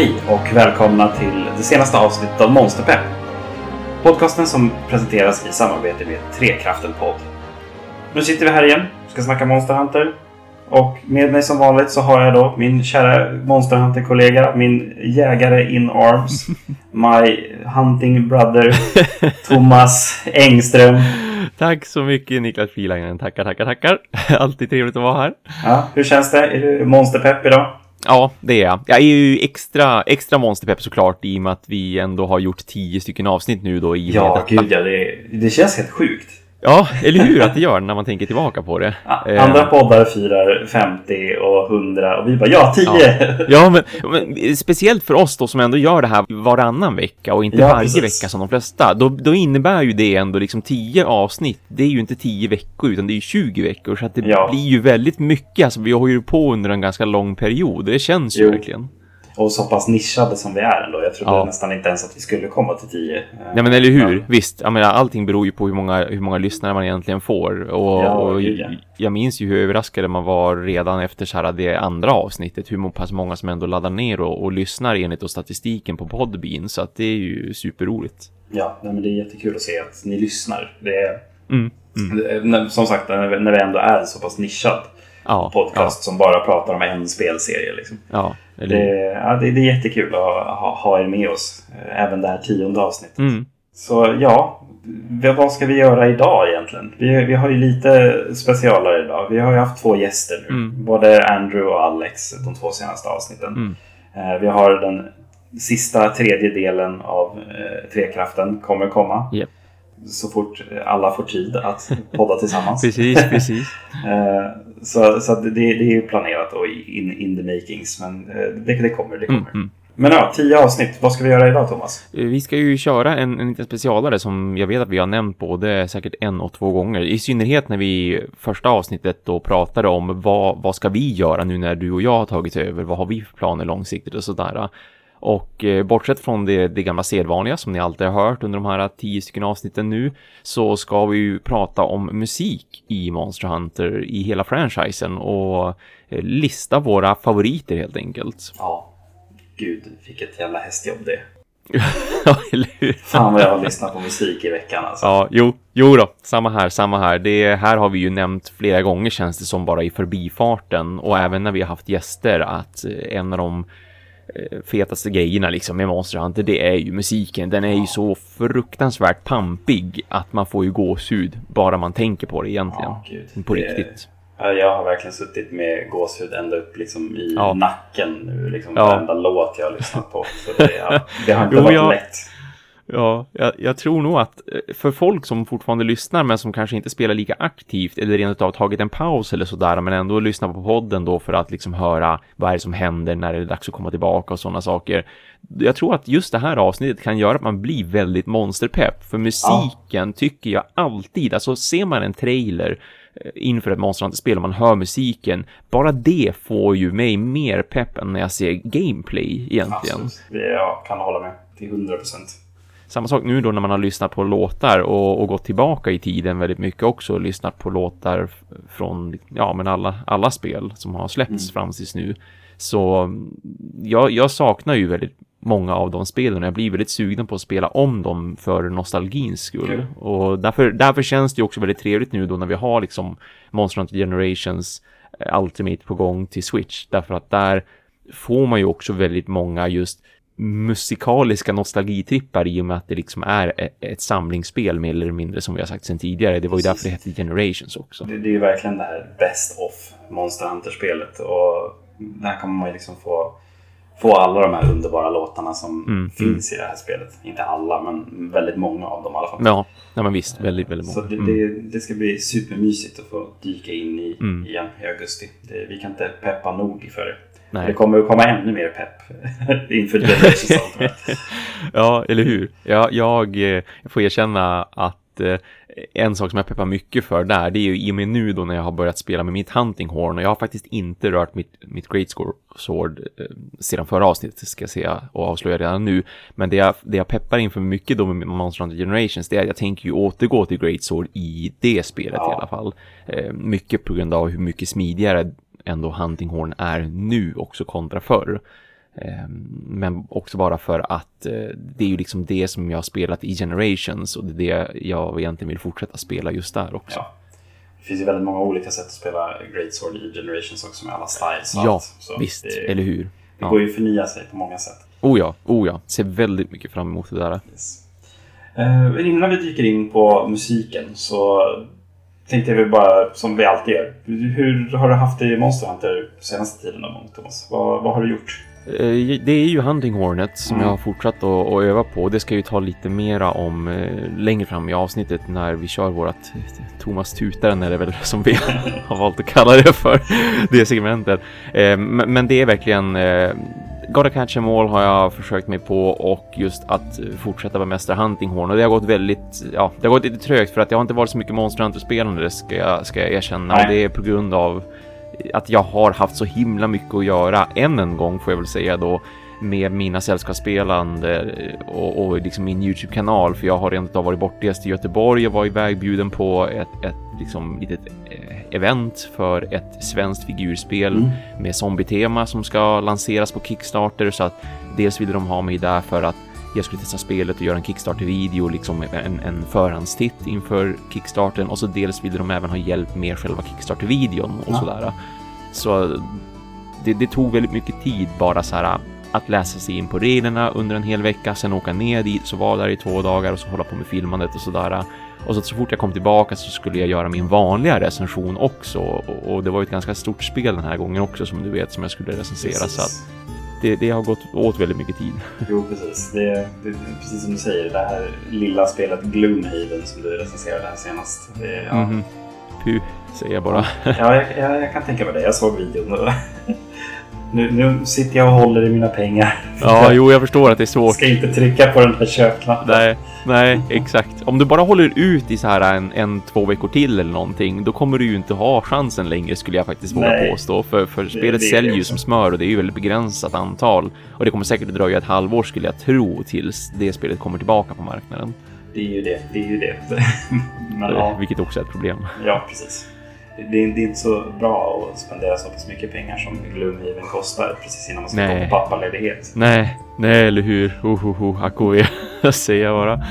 Hej och välkomna till det senaste avsnittet av Monsterpepp. Podcasten som presenteras i samarbete med Trekraften-podd. Nu sitter vi här igen och ska snacka Monster Hunter. Och med mig som vanligt så har jag då min kära Monster Hunter-kollega, min jägare in arms, my hunting brother, Thomas Engström. Tack så mycket Niklas Filainen. Tackar, tackar, tackar. Alltid trevligt att vara här. Ja, hur känns det? Är du monsterpepp idag? Ja, det är jag. Jag är ju extra, extra monsterpepp såklart i och med att vi ändå har gjort tio stycken avsnitt nu då i Ja, gud ja. Det, det känns helt sjukt. Ja, eller hur att det gör när man tänker tillbaka på det. Ja, andra poddar firar 50 och 100 och vi bara ja, 10! Ja, ja men, men, speciellt för oss då som ändå gör det här varannan vecka och inte ja, varje precis. vecka som de flesta. Då, då innebär ju det ändå liksom 10 avsnitt. Det är ju inte 10 veckor utan det är ju 20 veckor så att det ja. blir ju väldigt mycket. Alltså vi har ju på under en ganska lång period. Det känns ju jo. verkligen. Och så pass nischade som vi är ändå. Jag trodde ja. nästan inte ens att vi skulle komma till 10. Nej men eller hur, ja. visst. Jag menar, allting beror ju på hur många, hur många lyssnare man egentligen får. Och, ja, och jag minns ju hur överraskade man var redan efter så här det andra avsnittet. Hur pass många som ändå laddar ner och, och lyssnar enligt och statistiken på Podbean. Så att det är ju superroligt. Ja, nej, men det är jättekul att se att ni lyssnar. Det är, mm, mm. Som sagt, när vi ändå är så pass nischad ja, podcast som bara pratar om en spelserie. Liksom. Ja, det, ja, det, det, är jättekul att ha, ha er med oss. Eh, även det här tionde avsnittet. Mm. Så ja, vad ska vi göra idag egentligen? Vi, vi har ju lite specialare idag. Vi har ju haft två gäster nu. Mm. Både Andrew och Alex de två senaste avsnitten. Mm. Eh, vi har den sista tredje delen av eh, Trekraften kommer komma. Yep. Så fort alla får tid att podda tillsammans. precis, precis. eh, så så det, det, är ju planerat och in, in the makings. Men eh, det, det kommer, det kommer. Mm, mm. Men ja, tio avsnitt. Vad ska vi göra idag Thomas? Eh, vi ska ju köra en, en liten specialare som jag vet att vi har nämnt både säkert en och två gånger. I synnerhet när vi första avsnittet då pratade om vad, vad ska vi göra nu när du och jag har tagit över? Vad har vi för planer långsiktigt och sådär. Och eh, bortsett från det, det gamla sedvanliga som ni alltid har hört under de här tio stycken avsnitten nu så ska vi ju prata om musik i Monster Hunter i hela franchisen och eh, lista våra favoriter helt enkelt. Ja, gud vilket jävla hästjobb det ja, eller hur? Fan vad jag har lyssnat på musik i veckan alltså. Ja, jo, jo då, samma här, samma här. Det här har vi ju nämnt flera gånger känns det som bara i förbifarten och även när vi har haft gäster att eh, en av de fetaste grejerna liksom med Monster Hunter det är ju musiken. Den är ju så fruktansvärt pampig att man får ju gåshud bara man tänker på det egentligen. Ja, på det, riktigt. Jag har verkligen suttit med gåshud ända upp liksom i ja. nacken nu. Liksom ja. varenda låt jag har lyssnat på. Så det, ja, det har inte jo, varit jag... lätt. Ja, jag, jag, tror nog att eh, för folk som fortfarande lyssnar men som kanske inte spelar lika aktivt eller rent av tagit en paus eller sådär men ändå lyssnar på podden då för att liksom höra vad är det som händer när det är dags att komma tillbaka och sådana saker. Jag tror att just det här avsnittet kan göra att man blir väldigt monsterpepp för musiken ja. tycker jag alltid, alltså ser man en trailer eh, inför ett monsterspel och man hör musiken, bara det får ju mig mer pepp än när jag ser gameplay egentligen. Absolut. Jag kan hålla med till 100 procent. Samma sak nu då när man har lyssnat på låtar och, och gått tillbaka i tiden väldigt mycket också och lyssnat på låtar från ja, men alla, alla spel som har släppts mm. fram tills nu. Så jag, jag saknar ju väldigt många av de spelen. Jag blir väldigt sugen på att spela om dem för nostalgins skull. Okay. Och därför, därför känns det också väldigt trevligt nu då när vi har liksom Monster Hunter Generations eh, Ultimate på gång till Switch. Därför att där får man ju också väldigt många just musikaliska nostalgitrippar i och med att det liksom är e- ett samlingsspel mer eller mindre som vi har sagt sedan tidigare. Det var ju därför det hette Generations också. Det, det är ju verkligen det här Best of Monster Hunter-spelet och där kan man ju liksom få, få alla de här underbara låtarna som mm, mm. finns i det här spelet. Inte alla, men väldigt många av dem i alla fall. Ja, ja men visst, väldigt, väldigt många. Så det, mm. det, det, ska bli supermysigt att få dyka in i mm. igen i augusti. Det, vi kan inte peppa nog för det. Nej. Det kommer att komma ännu mer pepp inför det Ja, eller hur? Jag, jag, eh, jag får erkänna att eh, en sak som jag peppar mycket för där, det är ju i och med nu då när jag har börjat spela med mitt hunting horn och jag har faktiskt inte rört mitt, mitt great sword eh, sedan förra avsnittet ska jag säga och avslöja redan nu. Men det jag, det jag peppar inför mycket då med Monster Hunter Generations, det är att jag tänker ju återgå till great sword i det spelet ja. i alla fall. Mycket på grund av hur mycket smidigare ändå Hunting Horn är nu också kontra förr. Ehm, men också bara för att eh, det är ju liksom det som jag har spelat i Generations och det är det jag egentligen vill fortsätta spela just där också. Ja. Det finns ju väldigt många olika sätt att spela Great Sword i Generations också med alla styles och Ja, allt. Så visst, det, eller hur? Det Ja. går ju att förnya sig på många sätt. Oh ja, oh ja. Ser väldigt mycket fram emot det där. Yes. Eh, innan vi dyker in på musiken så tänkte jag bara, som vi alltid gör. Hur har du haft det i Monster Hunter senaste tiden då, Thomas? Vad, vad har du gjort? Eh, Det är ju Hunting Hornet som Mm. jag har fortsatt att, att öva på. Det ska jag ju ta lite mera om eh, längre fram i avsnittet när vi kör vårat Thomas Tutaren är det väl som vi har valt att kalla det för. Det segmentet. Eh, Men men det är verkligen eh, Gotta Catch Em All har jag försökt mig på och just att fortsätta bemästra Hunting Horn och det har gått väldigt, ja, det har gått lite trögt för att jag har inte varit så mycket Monster Hunter-spelande, ska jag, ska jag erkänna. Nej. Och det är på grund av att jag har haft så himla mycket att göra än en gång får jag väl säga då med mina sällskapsspelande och, och liksom min Youtube-kanal för jag har rent av varit bortrest i Göteborg och var ivägbjuden på ett, ett liksom litet eh, event för ett svenskt figurspel Mm. med zombie-tema som ska lanseras på Kickstarter så att dels ville de ha mig där för att jag skulle testa spelet och göra en Kickstarter-video, liksom en, en förhandstitt inför Kickstarten och så dels ville de även ha hjälp med själva Kickstarter-videon och Ja. sådär. Så det, det tog väldigt mycket tid bara så här att läsa sig in på reglerna under en hel vecka, sen åka ner dit, så var där i två dagar och så hålla på med filmandet och sådär. Och så, så fort jag kom tillbaka så skulle jag göra min vanliga recension också. Och, och det var ju ett ganska stort spel den här gången också som du vet som jag skulle recensera. Så att det, det har gått åt väldigt mycket tid. Jo, precis. Det, det, precis som du säger, det här lilla spelet Gloomhaven som du recenserade här senast. Det, ja. Mhm. Puh, säger jag bara. Ja, jag, jag, jag kan tänka mig det. Jag såg videon. Nu, nu sitter jag och håller i mina pengar. Ja, jo, jag förstår att det är svårt. ska inte trycka på den här köpknappen. Nej, nej, exakt. Om du bara håller ut i så här en, en två veckor till eller någonting, då kommer du ju inte ha chansen längre skulle jag faktiskt våga Nej. påstå. För, för spelet det säljer det ju som smör och det är ju väldigt begränsat antal. Och det kommer säkert att dröja ett halvår skulle jag tro tills det spelet kommer tillbaka på marknaden. Det är ju det. Det är ju det. Men, ja, Vilket också är ett problem. ja, precis. Det är, det är inte så bra att spendera så pass mycket pengar som Gloomhaven kostar precis innan man ska gå på pappaledighet. Nej, nej, eller hur? Ohoho, akoe, säger jag bara.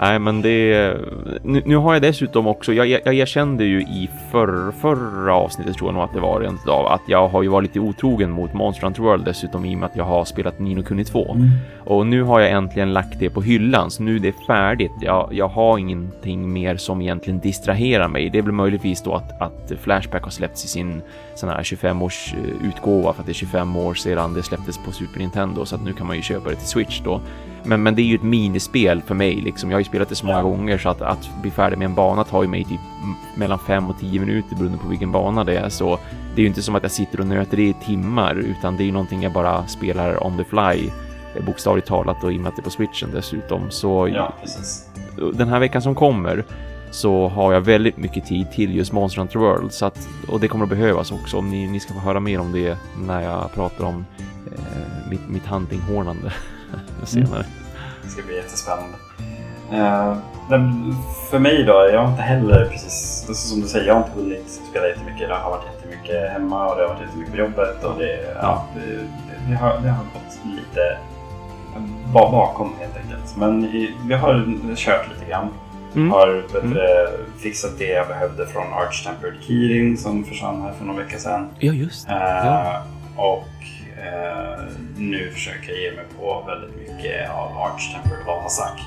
Nej, men det... Nu, nu har jag dessutom också, jag, jag, jag erkände ju i förr, förra avsnittet tror jag nog att det var rent av, att jag har ju varit lite otrogen mot Monster Hunter World dessutom i och med att jag har spelat Nino Kuni 2. Och nu har jag äntligen lagt det på hyllan, så nu är det färdigt. Jag, jag har ingenting mer som egentligen distraherar mig. Det är väl möjligtvis då att, att Flashback har släppts i sin sån här 25-års eh, utgåva för att det är 25 år sedan det släpptes på Super Nintendo så att nu kan man ju köpa det till Switch då. Men, men det är ju ett minispel för mig liksom. Jag har ju spelat det så många gånger så att, att bli färdig med en bana tar ju mig typ mellan 5 och 10 minuter beroende på vilken bana det är. Så det är ju inte som att jag sitter och nöter det i timmar utan det är ju någonting jag bara spelar on the fly eh, bokstavligt talat och i och med att det är på switchen dessutom. Så Ja, precis. den här veckan som kommer så har jag väldigt mycket tid till just Monster Hunter World så att, och det kommer att behövas också om ni, ni ska få höra mer om det när jag pratar om eh, mitt, mitt huntinghornande senare. Det ska bli jättespännande. Men för mig då, jag har inte heller precis, alltså som du säger, jag har inte hunnit spela jättemycket. Det har varit jättemycket hemma och det har varit jättemycket på jobbet och det, ja, det, det, det, har, det har gått lite ba- bakom helt enkelt. Men vi har kört lite grann. Mm. Har det, fixat det jag behövde från Arch Tempered Keyring som försvann här för några veckor sedan. Ja, just det. Eh, Ja. Och eh, nu försöker jag ge mig på väldigt mycket av Arch Tempered Valhazak.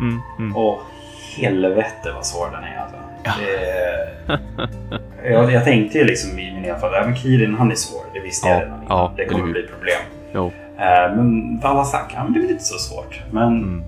Mm, mm. Och helvete vad svår den är alltså. Ja. Det, jag, jag tänkte ju liksom i min erfarenhet, ja men Kirin han är svår, det visste jag Ja, redan ja, det kommer eller bli problem. Jo. Eh, men det är väl inte så svårt. Men Mm.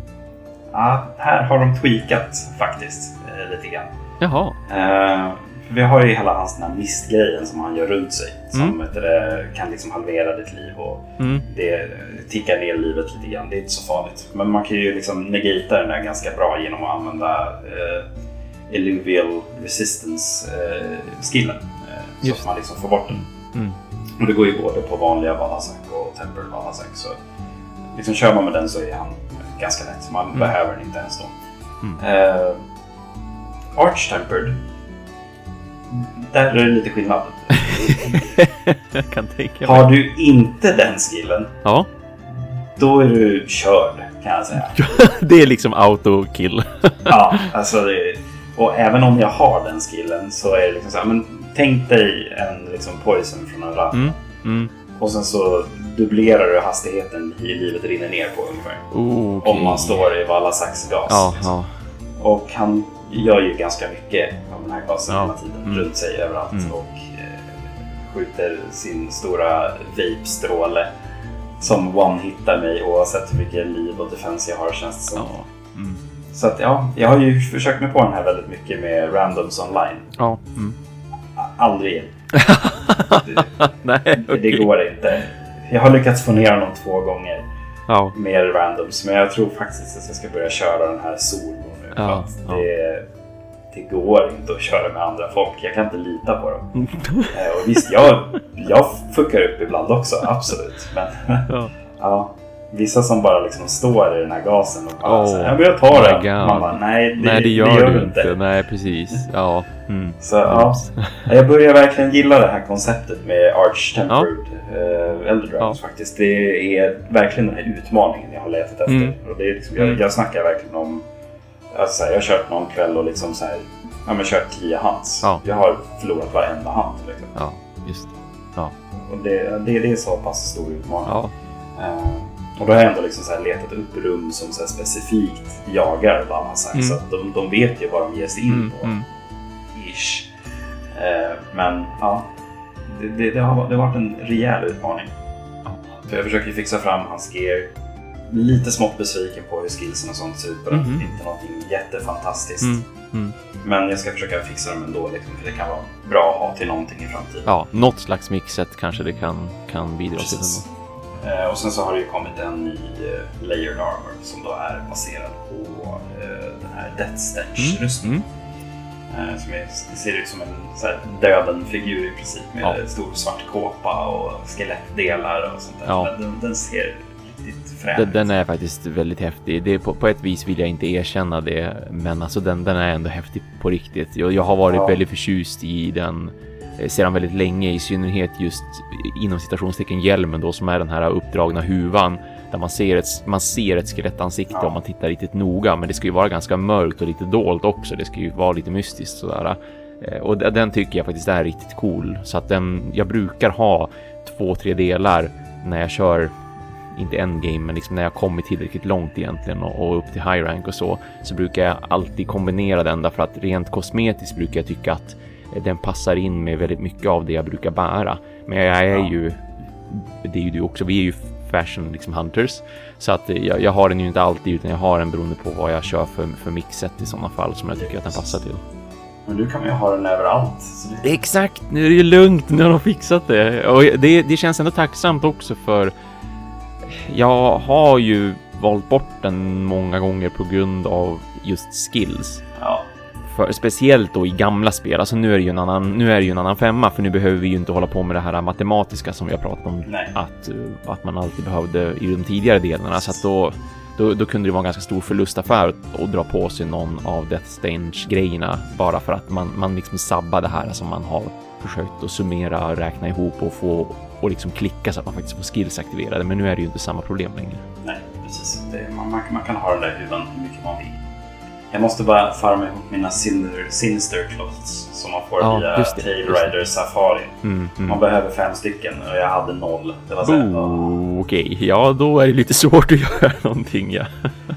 Ja, här har de tweakat faktiskt eh, lite grann. Jaha. Eh, vi har ju hela hans den här mistgrejen som han gör runt sig. Som Mm. det, kan liksom halvera ditt liv och Mm. det tickar ner livet lite grann. Det är inte så farligt. Men man kan ju liksom negata den där ganska bra genom att använda eh, Illuvial Resistance eh. Eh, så att man liksom får bort den. Mm. Och det går ju både på vanliga Valhazak och Tempered Valhazak. Så liksom kör man med den så är han ganska lätt. Man Mm. behöver den inte ens då. Mm. Eh, Arch Tempered. Där är det lite skillnad. jag kan tänka mig. Har du inte den skillen, Ja, då är du körd kan jag säga. det är liksom auto-kill. Ja, alltså det, och även om jag har den skillen så är det liksom så här, men tänk dig en liksom poison från en ramp. Mm, mm. Och sen så dubblerar du hastigheten i livet rinner ner på ungefär. Oh, okej. Om man står i Vallasax gas. Ja, liksom. ja. Och han gör ju ganska mycket av den här gasen Ja. hela tiden. Mm. Runt sig överallt. Mm. Och eh, skjuter sin stora vape-stråle. Som one-hittar mig oavsett hur mycket liv och defense jag har känns det som. Ja. Mm. Så att ja, jag har ju försökt mig på den här väldigt mycket med randoms online. Ja. Mm. Aldrig igen. Nej, Det okej. går inte. Jag har lyckats få ner honom två gånger Ja. med randoms. Men jag tror faktiskt att jag ska börja köra den här solo nu. för Ja, ja. det, det går inte att köra med andra folk. Jag kan inte lita på dem. Eh, Och visst, jag, jag fuckar upp ibland också. Absolut. Men Ja. ja, vissa som bara liksom står i den här gasen och bara Oh, så här, ja, jag tar my den. God. Man bara, nej det, Nej, det gör, det gör du inte. Nej, precis. Ja. Mm. Så ja, jag börjar verkligen gilla det här konceptet med Arch Tempered ja. Elder Dragons faktiskt. Det är verkligen den här utmaningen jag har letat efter. Mm. Och det är liksom, jag, Mm. jag snackar verkligen om... Alltså, jag har kört någon kväll och liksom så här, ja, men kört tio hands. Ja. Jag har förlorat varenda hand. Liksom. Ja, just Och det, det, det är så pass stor utmaning. Ja. Eh, och då har jag ändå liksom så letat upp rum som så specifikt jagar Lamasak. Mm. Så att de, de vet ju vad de ger sig in Mm, på. mm. Ish. Eh, men ja, det, det, det, har, det har varit en rejäl utmaning. För jag försöker fixa fram hans gear. Lite smått besviken på hur skillsen och sånt ser ut på den. Mhm. Inte någonting jättefantastiskt. Mm. Mm. Men jag ska försöka fixa dem ändå. Liksom, för det kan vara bra att ha till någonting i framtiden. Ja, något slags mixet kanske det kan, kan bidra till. Precis. ändå. Eh, och sen så har det ju kommit en ny eh, Layered Armor som då är baserad på eh, den här Death Stench-rustningen. Mm. Eh, som är, ser ut som en så här, döden figur i princip med Ja. stor svart kåpa och skelettdelar och sånt där. Ja. Men Den, den ser riktigt frän Den, ut. den är faktiskt väldigt häftig. Det på, på ett vis vill jag inte erkänna det, men alltså den, den är ändå häftig på riktigt. Jag, jag har varit Ja. väldigt förtjust i den Eh, sedan väldigt länge, i synnerhet just inom citationstecken hjälmen då som är den här uppdragna huvan där man ser ett, man ser ett skelettansikte Ja. om man tittar riktigt noga, men det ska ju vara ganska mörkt och lite dolt också. Det ska ju vara lite mystiskt sådär. Eh, och den tycker jag faktiskt är riktigt cool så att den, jag brukar ha två, tre delar när jag kör inte endgame, men liksom när jag kommit tillräckligt långt egentligen och, och upp till high rank och så, så brukar jag alltid kombinera den därför att rent kosmetiskt brukar jag tycka att den passar in med väldigt mycket av det jag brukar bära. Men jag är Ja. ju, det är ju du också, vi är ju fashion liksom hunters, så att jag, jag har den ju inte alltid utan jag har den beroende på vad jag kör för, för mixet i sådana fall som jag tycker att den passar till. Men du kan ju ha den överallt. Det, Exakt, nu är det ju lugnt, nu har de fixat det. Och det, det känns ändå tacksamt också för jag har ju valt bort den många gånger på grund av just skills. ja, För, speciellt då i gamla spel, alltså nu är det ju en annan, nu är det ju en annan femma för nu behöver vi ju inte hålla på med det här matematiska som vi har pratat om nej. att, eh, att man alltid behövde i de tidigare delarna så att då, då, då kunde det vara en ganska stor förlustaffär att, att dra på sig någon av Death Stange grejerna bara för att man, man liksom sabbar det här som man har försökt att summera, räkna ihop och få och liksom klicka så att man faktiskt får skills aktiverade. Men nu är det ju inte samma problem längre. Nej, precis. Det, man, man, man kan ha den där huvan hur mycket man vill. Jag måste bara farma ihop mina Sinister, sinister Cloths som man får Ja, via det, Tail. Rider Safari. Mm, Man mm. behöver fem stycken och jag hade noll. Det var Okej, ja då är det lite svårt att göra någonting ja.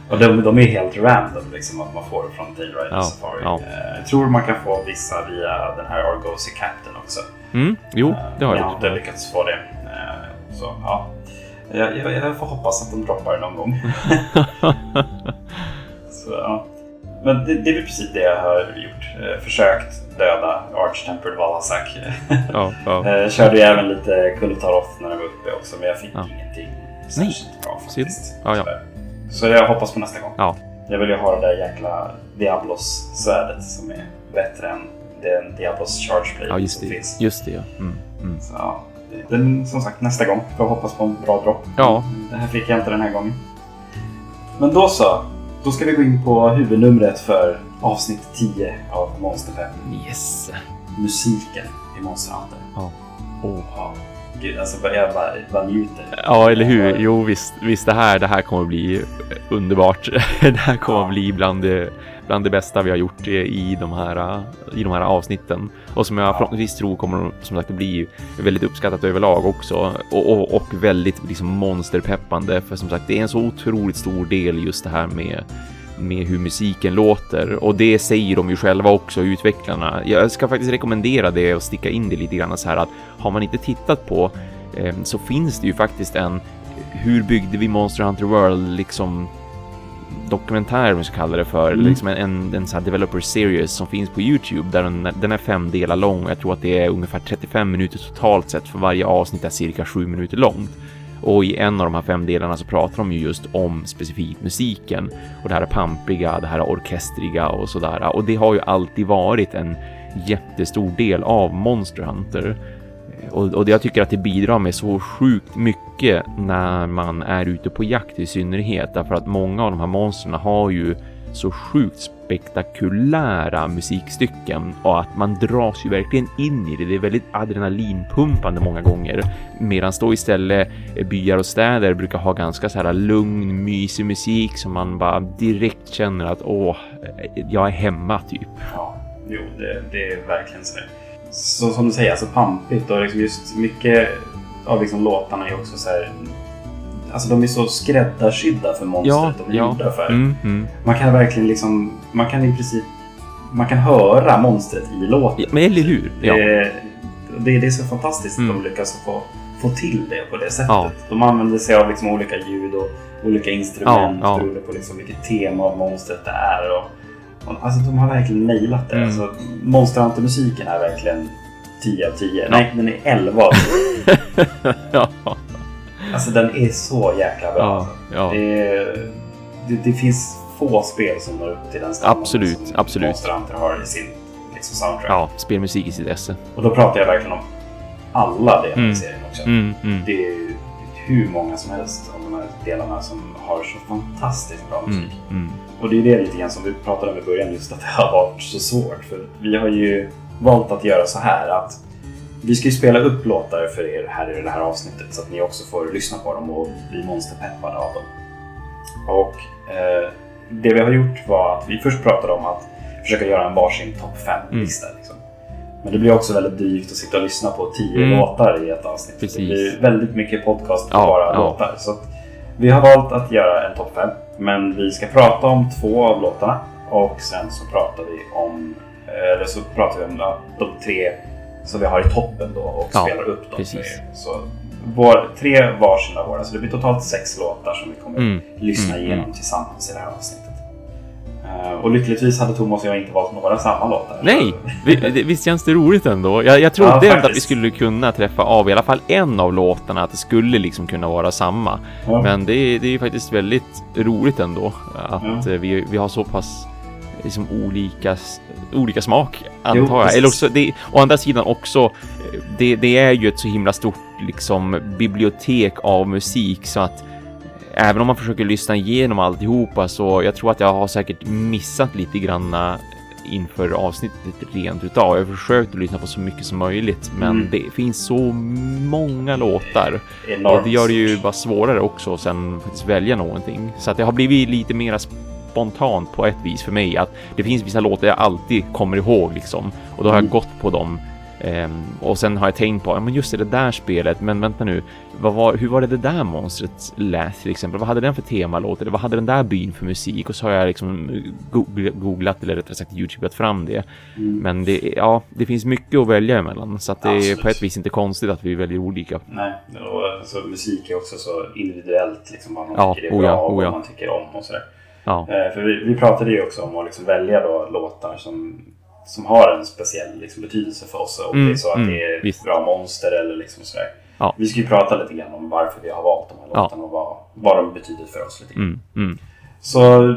Och de, de är helt random liksom att man får från Tail Rider Ja, Safari. ja. Eh, Jag tror man kan få vissa via den här Argosy Captain också. Mm, jo, det har jag jag har inte lyckats få det. Eh, Så ja, jag, jag, jag får hoppas att de droppar någon gång. Så, ja. Men det, det är väl precis det jag har gjort. Eh, Försökt döda Arch Tempered Valasak. Ja, ja. Jag körde ju även lite Kulutaroth när jag var uppe också, men jag fick Ja. ingenting särskilt bra faktiskt. Ja, ja. Tyvärr. Så jag hoppas på nästa gång. Ja. Jag vill ju ha det där jäkla Diablos-svärdet som är bättre än den Diablos Charge Blade Ja, just som det. finns. Just det, ja. Mm, mm. Så, ja, den, som sagt, nästa gång. Får jag hoppas på en bra dropp. Ja. Det här fick jag inte den här gången. Men då så. Då ska vi gå in på huvudnumret för avsnitt 10 av Monster 5. Yes. Musiken i Monster Hunter. Ja. Oh. Ja, gud, alltså jag bara, bara njuter. Ja, eller hur? Jo, visst, visst det här, det här kommer bli underbart. Det här kommer Ja. bli bland det, bland det bästa vi har gjort i, de här, i de här avsnitten. Och som jag Ja. förhoppningsvis tror kommer som sagt att bli väldigt uppskattat överlag också. Och, och, och väldigt liksom monsterpeppande. För som sagt, det är en så otroligt stor del just det här med med hur musiken låter och det säger de ju själva också utvecklarna. Jag ska faktiskt rekommendera det och sticka in det lite grann så här att har man inte tittat på eh, så finns det ju faktiskt en hur byggde vi Monster Hunter World liksom dokumentär om vi ska kalla det för, Mm. liksom en, en, en här developer series som finns på Youtube där den, den är fem delar lång och jag tror att det är ungefär 35 minuter totalt sett för varje avsnitt är cirka sju minuter långt. Och i en av de här fem delarna så pratar de ju just om specifikt musiken och det här är pampiga, det här är orkestriga och sådär. Och det har ju alltid varit en jättestor del av Monster Hunter. Och, och jag tycker att det bidrar med så sjukt mycket när man är ute på jakt i synnerhet. Därför att många av de här monstren har ju så sjukt spektakulära musikstycken och att man dras ju verkligen in i det. Det är väldigt adrenalinpumpande många gånger. Medan då istället byar och städer brukar ha ganska så här lugn, mysig musik som man bara direkt känner att åh, jag är hemma typ. Ja, jo, det, det är verkligen så. Så som du säger, alltså pampigt och liksom just mycket av liksom låtarna är också så här... Alltså de är så skräddarsydda för monstret de är gjorda för. Mm, mm. Man kan verkligen liksom, man kan i princip, man kan höra monstret i låten. Ja, men eller hur? Ja. Det, det, det är så fantastiskt att Mm. de lyckas få, få till det på det sättet. Ja. De använder sig av liksom olika ljud och olika instrument Ja, ja. beroende på liksom vilket tema av monstret det är. Och, alltså de har verkligen nailat det. Mm. Alltså, Monster Hunter-musiken är verkligen 10 av 10. Nej, den är 11 av 10. ja. Alltså den är så jäkla bra. Ja, alltså. ja. Det, det, det finns få spel som når upp till den standarden Absolut, som absolut. Monster Hunter har i sin liksom, soundtrack. ja, spelmusik i sitt esse. Och då pratar jag verkligen om alla delar Mm. i serien också. Mm, mm, Det är hur många som helst av de här delarna som har så fantastiskt bra musik. mm, mm. Och det är det lite grann som vi pratade om i början, just att det har varit så svårt. För vi har ju valt att göra så här att vi ska ju spela upp låtar för er här i det här avsnittet så att ni också får lyssna på dem och bli monsterpeppade av dem. Och eh, det vi har gjort var att vi först pratade om att försöka göra en varsin topp 5-lista. Liksom. Men det blir också väldigt drygt att sitta och lyssna på tio Mm. låtar i ett avsnitt. Precis. Det blir väldigt mycket podcast på Ja, bara ja. låtar. Så vi har valt att göra en topp 5. Men vi ska prata om två av låtarna och sen så pratar vi om eller så pratar vi om de tre som vi har i toppen då och Ja, spelar upp dem precis. Så vår, tre varsina våra, så det blir totalt sex låtar som vi kommer Mm. lyssna Mm, igenom mm. tillsammans i det här avsnittet. Eh, och lyckligtvis hade Thomas och jag inte valt några samma låtar. Nej, visst känns det roligt ändå? Jag, jag trodde Ja, att vi skulle kunna träffa av i alla fall en av låtarna, att det skulle liksom kunna vara samma. Ja. Men det, är- det är ju faktiskt väldigt roligt ändå att Ja. eh, vi, vi har så pass liksom olika, olika smak, Jo, antar jag. precis. Eller också, det, å andra sidan också, eh, det, det är ju ett så himla stort liksom bibliotek av musik så att även om man försöker lyssna igenom alltihopa så jag tror att jag har säkert missat lite granna inför avsnittet rent utav. Jag har försökt att lyssna på så mycket som möjligt, men Mm. det finns så många låtar Enormt och det gör det ju bara svårare också att sen faktiskt välja någonting. Så att det har blivit lite mer spontant på ett vis för mig att det finns vissa låtar jag alltid kommer ihåg liksom och då har Mm. jag gått på dem Ehm, och sen har jag tänkt på, ja men just det, det där spelet, men vänta nu, var, hur var det det där monstret lät till exempel? Vad hade den för temalåt? Eller vad hade den där byn för musik? Och så har jag liksom googl- googlat, eller rättare sagt youtubeat fram det. Mm. Men det, ja, det finns mycket att välja emellan, så att det är Absolut. på ett vis inte konstigt att vi väljer olika. Nej, och så musik är också så individuellt liksom, vad man Ja, tycker är oh bra och oh vad man tycker om och sådär. Ja, Eh, för vi, vi pratade ju också om att liksom välja då låtar som, som har en speciell liksom, betydelse för oss. Om Mm, det är så att mm, det är visst. bra monster eller liksom sådär. Ja. Vi ska ju prata lite grann om varför vi har valt de här Ja. låtarna och vad, vad de betyder för oss. Lite grann. mm, mm. Så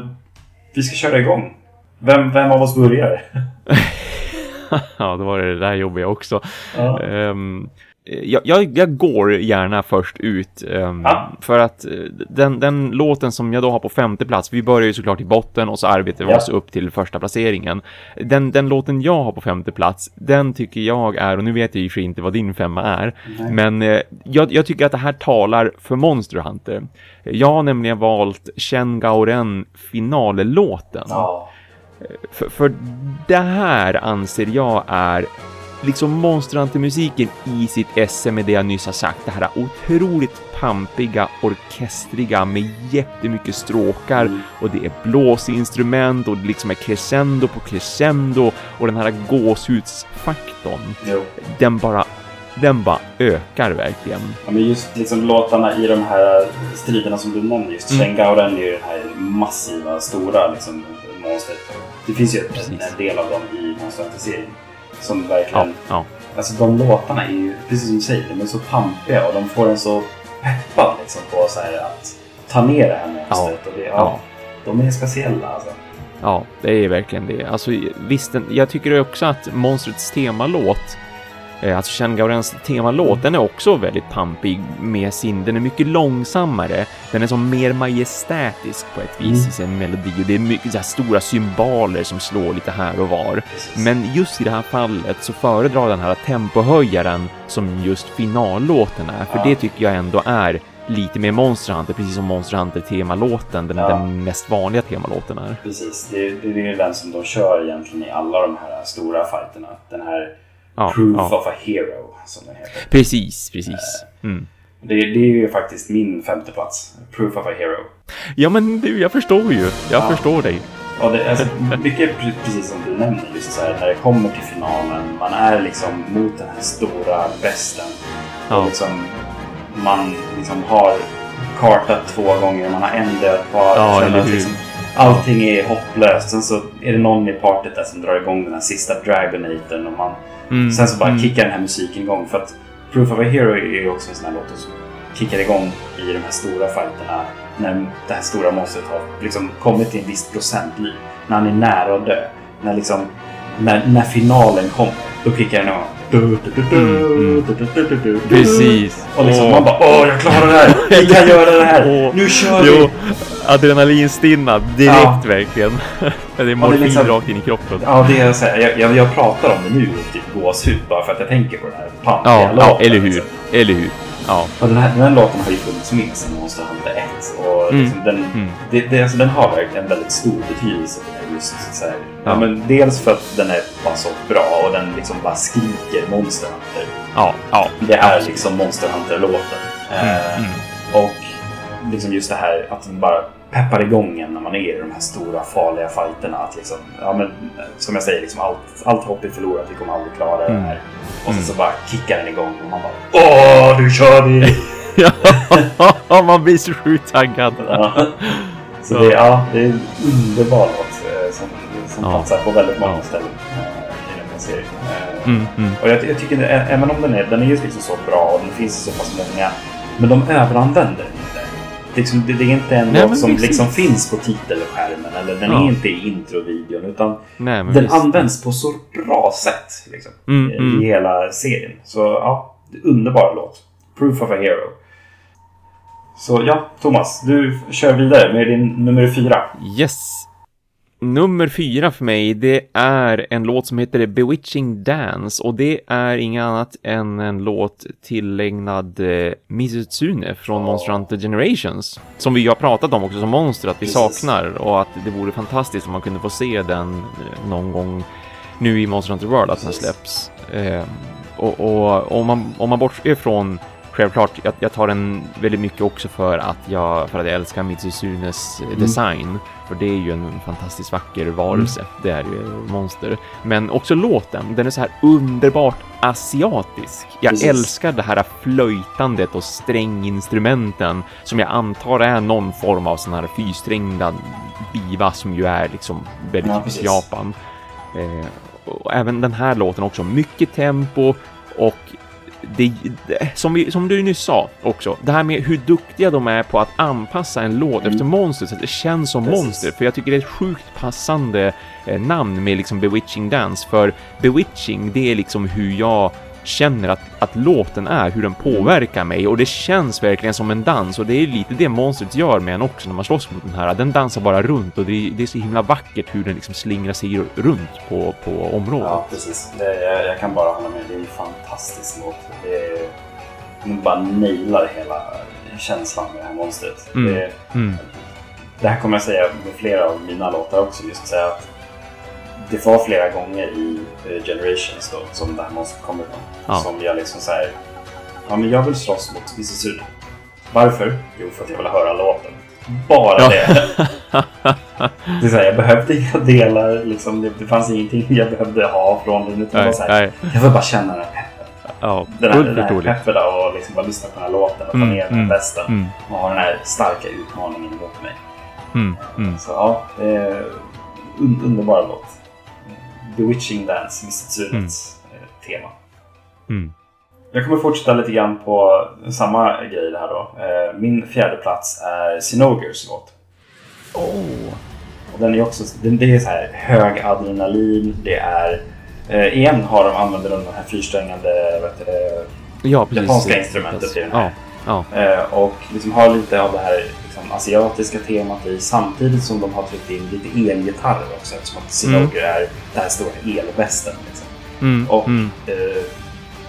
vi ska köra igång. Vem, vem av oss börjar? ja, då var det det där jobbiga också. Ja. Ehm, jag, jag, jag, går gärna först ut. Um, ja. För att den, den, låten som jag då har på femte plats, vi börjar ju såklart i botten och så arbetar vi ja. oss upp till första placeringen. Den, den låten jag har på femte plats, den tycker jag är, och nu vet jag ju inte vad din femma är, Nej. men uh, jag, jag, tycker att det här talar för Monster Hunter. Jag har nämligen valt Chen Gauren finallåten. Ja. För, för det här anser jag är liksom monsterhunter-musiken i sitt esse med det jag nyss har sagt. Det här otroligt pampiga, orkestriga med jättemycket stråkar mm. och det är blåsinstrument och det liksom är crescendo på crescendo och den här gåshudsfaktorn. Jo. Den bara den bara ökar verkligen. Ja, men just liksom låtarna i de här striderna som du nämnde, just mm. Shengauren är ju den här massiva, stora liksom, monstret. Det finns ju en del av dem i Monster serien som verkligen... Ja, ja. Alltså de låtarna är ju, precis som du säger, de är så pampiga och de får en så peppad liksom på så här, att ta ner det här monstret. Ja, och det, ja, ja. De är speciella alltså. Ja, det är verkligen det. Alltså visst, jag tycker också att monstrets temalåt Eh, alltså Shangaurens temalåt, den är också väldigt pampig med sin, den är mycket långsammare, den är som mer majestätisk på ett vis mm. i sin melodi och det är mycket så här stora symboler som slår lite här och var. Men just i det här fallet så föredrar den här tempohöjaren som just finallåten är, för det tycker jag ändå är lite mer Monster Hunter, precis som Monster Hunter temalåten, den, ja. den mest vanliga temalåten är. Precis, det, det är den som de kör egentligen i alla de här stora fighterna. Den här Ja, Proof ja. of a Hero som den heter. Precis, precis. Eh, mm. Det, det, är ju faktiskt min femte plats. Proof of a Hero. Ja men du, jag förstår ju. Jag ja. förstår dig. Och det, alltså, mycket precis som du nämner, just så här, när det kommer till finalen. Man är liksom mot den här stora besten. Ja. Och liksom, man liksom har kartat två gånger, man har en död kvar. Ja, eller hur? Liksom, allting är hopplöst. Sen så är det någon i partyt där som drar igång den här sista Dragonatorn och man Mm. Sen så bara mm. kickar den här musiken igång. För att Proof of a Hero är ju också en sån här låt som kickar igång i de här stora fighterna. När det här stora monstret har liksom kommit till en viss procentliv. När han är nära att dö. När, liksom, när, när finalen kommer, då kickar den igång. Precis. Och liksom man bara åh jag klarar det här. Vi kan göra det här. Nu kör vi. adrenalinstinnad direkt ja. verkligen. det är morfin liksom, rakt in i kroppen. Ja, det är så här, jag, jag, jag pratar om det nu, typ gåshud, bara för att jag tänker på det här pampiga ja, ja, eller hur. Liksom. Eller hur. Ja. Och den, här, den här låten har ju funnits med sedan Monster Hunter 1. Och liksom mm. den, mm. Det, det, alltså, den har verkligen en väldigt stor betydelse för mig. Just, så här, ja. ja. men dels för att den är bara så bra och den liksom bara skriker Monster Hunter. Ja, ja. Det är liksom Monster Hunter-låten. Mm. Eh, mm. Och liksom just det här att den bara peppar igång en när man är i de här stora farliga fighterna. Att liksom, ja, men, som jag säger, liksom allt, allt hopp är förlorat, vi kommer aldrig klara mm. det här. Och sen så bara kickar den igång och man bara Åh, nu kör vi! ja, man blir så sjukt taggad. ja. Så det, ja, det är en underbar låt eh, som, som ja. platsar på väldigt många ja. ställen i den här serien. Äh, mm, mm. Och jag, jag tycker, även om den är, den är just liksom så bra och den finns så pass många, men de överanvänder den liksom, det, det, är inte en låt som liksom finns på titelskärmen eller den ja. är inte i introvideon utan Nej, den visst. används på så bra sätt liksom, mm, i, mm. hela serien. Så ja, underbar låt. Proof of a Hero. Så ja, Thomas, du kör vidare med din nummer fyra. Yes nummer fyra för mig, det är en låt som heter Bewitching Dance. Och det är inget annat än en låt tillägnad eh, Mizutsune från. Monster Hunter Generations. Som vi har pratat om också som monster att vi saknar. Och att det vore fantastiskt om man kunde få se den eh, någon gång nu i Monster Hunter World att den släpps. Eh, och, och om man, om man bortser från självklart, jag, jag, tar den väldigt mycket också för att jag, för att jag älskar Mitsuzunes mm. design. För det är ju en fantastiskt vacker varelse. Mm. Det är ju monster. Men också låten, den är så här underbart asiatisk. Jag Precis. älskar det här flöjtandet och stränginstrumenten som jag antar är någon form av sån här fyrsträngda biva som ju är liksom väldigt ja, typiskt Japan. Eh, och även den här låten också, mycket tempo och det, som, vi, som du nyss sa också, det här med hur duktiga de är på att anpassa en låt mm. efter monster så att det känns som Precis. monster. För jag tycker det är ett sjukt passande eh, namn med liksom Bewitching Dance. För Bewitching, det är liksom hur jag känner att, att låten är, hur den påverkar mig och det känns verkligen som en dans och det är lite det monstret gör med en också när man slåss mot den här. Den dansar bara runt och det är, det är så himla vackert hur den liksom slingrar sig runt på, på området. Ja, precis. Det, jag, jag kan bara hålla med. Det är en fantastisk låt. Det är, den bara nailar hela känslan med det här monstret. Mm. Det, Mm. det här kommer jag säga med flera av mina låtar också. Just att säga att det var flera gånger i eh, Generations då, som det här monstret kommer ifrån. Ja. Som jag liksom säger, ja men jag vill slåss mot Mississuri. Varför? Jo, för att jag vill höra låten. Bara Ja. det. det är så här, jag behövde inga delar, liksom, det, det fanns ingenting jag behövde ha från den. Utan var Nej, så här, jag vill bara känna den här peppen. Ja, Den här, den peppen och liksom bara lyssna på den här låten och ta Mm, ner den här mm. Mm, Och ha den här starka utmaningen emot mig. mm, mm. Så ja, un underbar låt. Bewitching Dance, Missitsurets eh, tema. Mm. Jag kommer fortsätta lite grann på samma grej här då. Eh, Min fjärde plats är Sinogers låt. Oh. Och den är också, det är så här hög adrenalin, det är eh, igen har de använder de här fyrsträngade heter det, Ja, precis. Japanska instrumentet i den här. Ja, ja. Och liksom har lite av det här liksom, asiatiska temat i samtidigt som de har tryckt in lite elgitarrer också eftersom att Sinoger är det här stora elvästen. Liksom. Mm, Och mm. eh,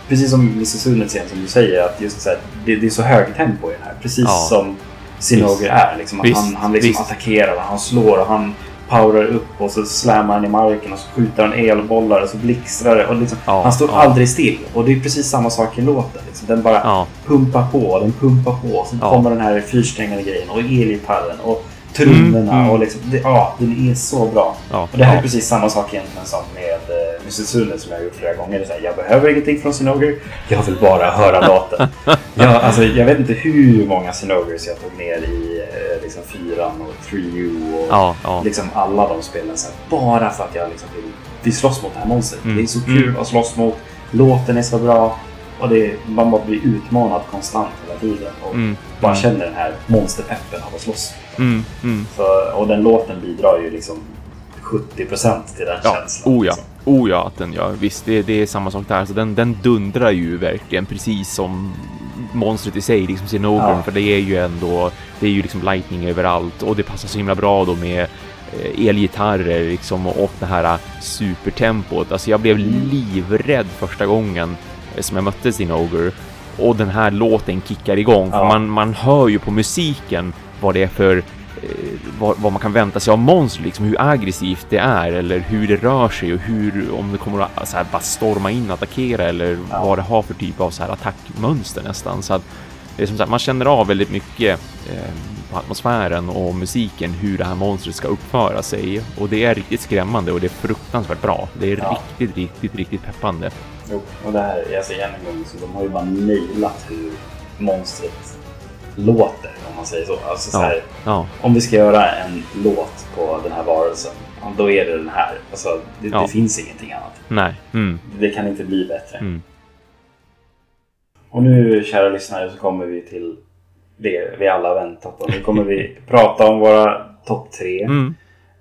precis som Mrs. Sunet igen som du säger att just så här, det, det är så hög tempo i den här. Precis Ja. som Visst. är. Liksom, att Visst, han han liksom attackerar, och han slår och han powerar upp och så slammar han i marken och så skjuter han elbollar och så blixtrar det. Och liksom, Ja, han står ja. aldrig still. Och det är precis samma sak i låten. Liksom. Den bara Ja. pumpar på, den pumpar på. Sen kommer den här fyrsträngade grejen och elgitarren och trummorna. Mm, mm. Och liksom, det, ja, den är så bra. Och det här är precis samma sak egentligen som med Mrs. Sune som jag har gjort flera gånger. Det är så här, jag behöver ingenting från Sinoger. Jag vill bara höra låten. jag, alltså, jag vet inte hur många Sinogers jag tog ner i eh, liksom, fyran och 3U och Ja, ja. liksom alla de spelen. Så här, bara för att jag liksom vill, vill slåss mot det här monstret. Mm. Det är så kul Mm. att slåss mot. Låten är så bra. Och det är, man bara blir utmanad konstant hela tiden. Och Mm, bara mm. känner den här monsterpeppen av att slåss. Mm, mm. Så, och den låten bidrar ju liksom 70% till den Ja, känslan. oh ja. liksom. Oh ja, att den gör. Visst, det, det är samma sak där. Så den, den dundrar ju verkligen precis som monstret i sig, liksom Sinogren. Ja. För det är ju ändå, det är ju liksom lightning överallt och det passar så himla bra då med eh, elgitarrer liksom och det här eh, supertempot. Alltså jag blev Mm. livrädd första gången eh, som jag mötte Sinogre och den här låten kickar igång. För Ja. man, man hör ju på musiken vad det är för vad, vad man kan vänta sig av monster, liksom hur aggressivt det är eller hur det rör sig och hur, om det kommer att så här, bara storma in och attackera eller Ja. vad det har för typ av så här attackmönster nästan. Så att det är som sagt, man känner av väldigt mycket eh, på atmosfären och musiken hur det här monstret ska uppföra sig och det är riktigt skrämmande och det är fruktansvärt bra. Det är Ja. riktigt, riktigt, riktigt peppande. Jo, och det här, jag säger än en gång, så de har ju bara nailat hur monstret låter, om man säger så. Alltså, så här, Ja, om vi ska göra en låt på den här varelsen, då är det den här. Alltså, det, det finns ingenting annat. nej, mm, Det kan inte bli bättre. mm. Och nu, kära lyssnare, så kommer vi till det vi alla väntat på. Nu kommer vi prata om våra topp tre. Mm,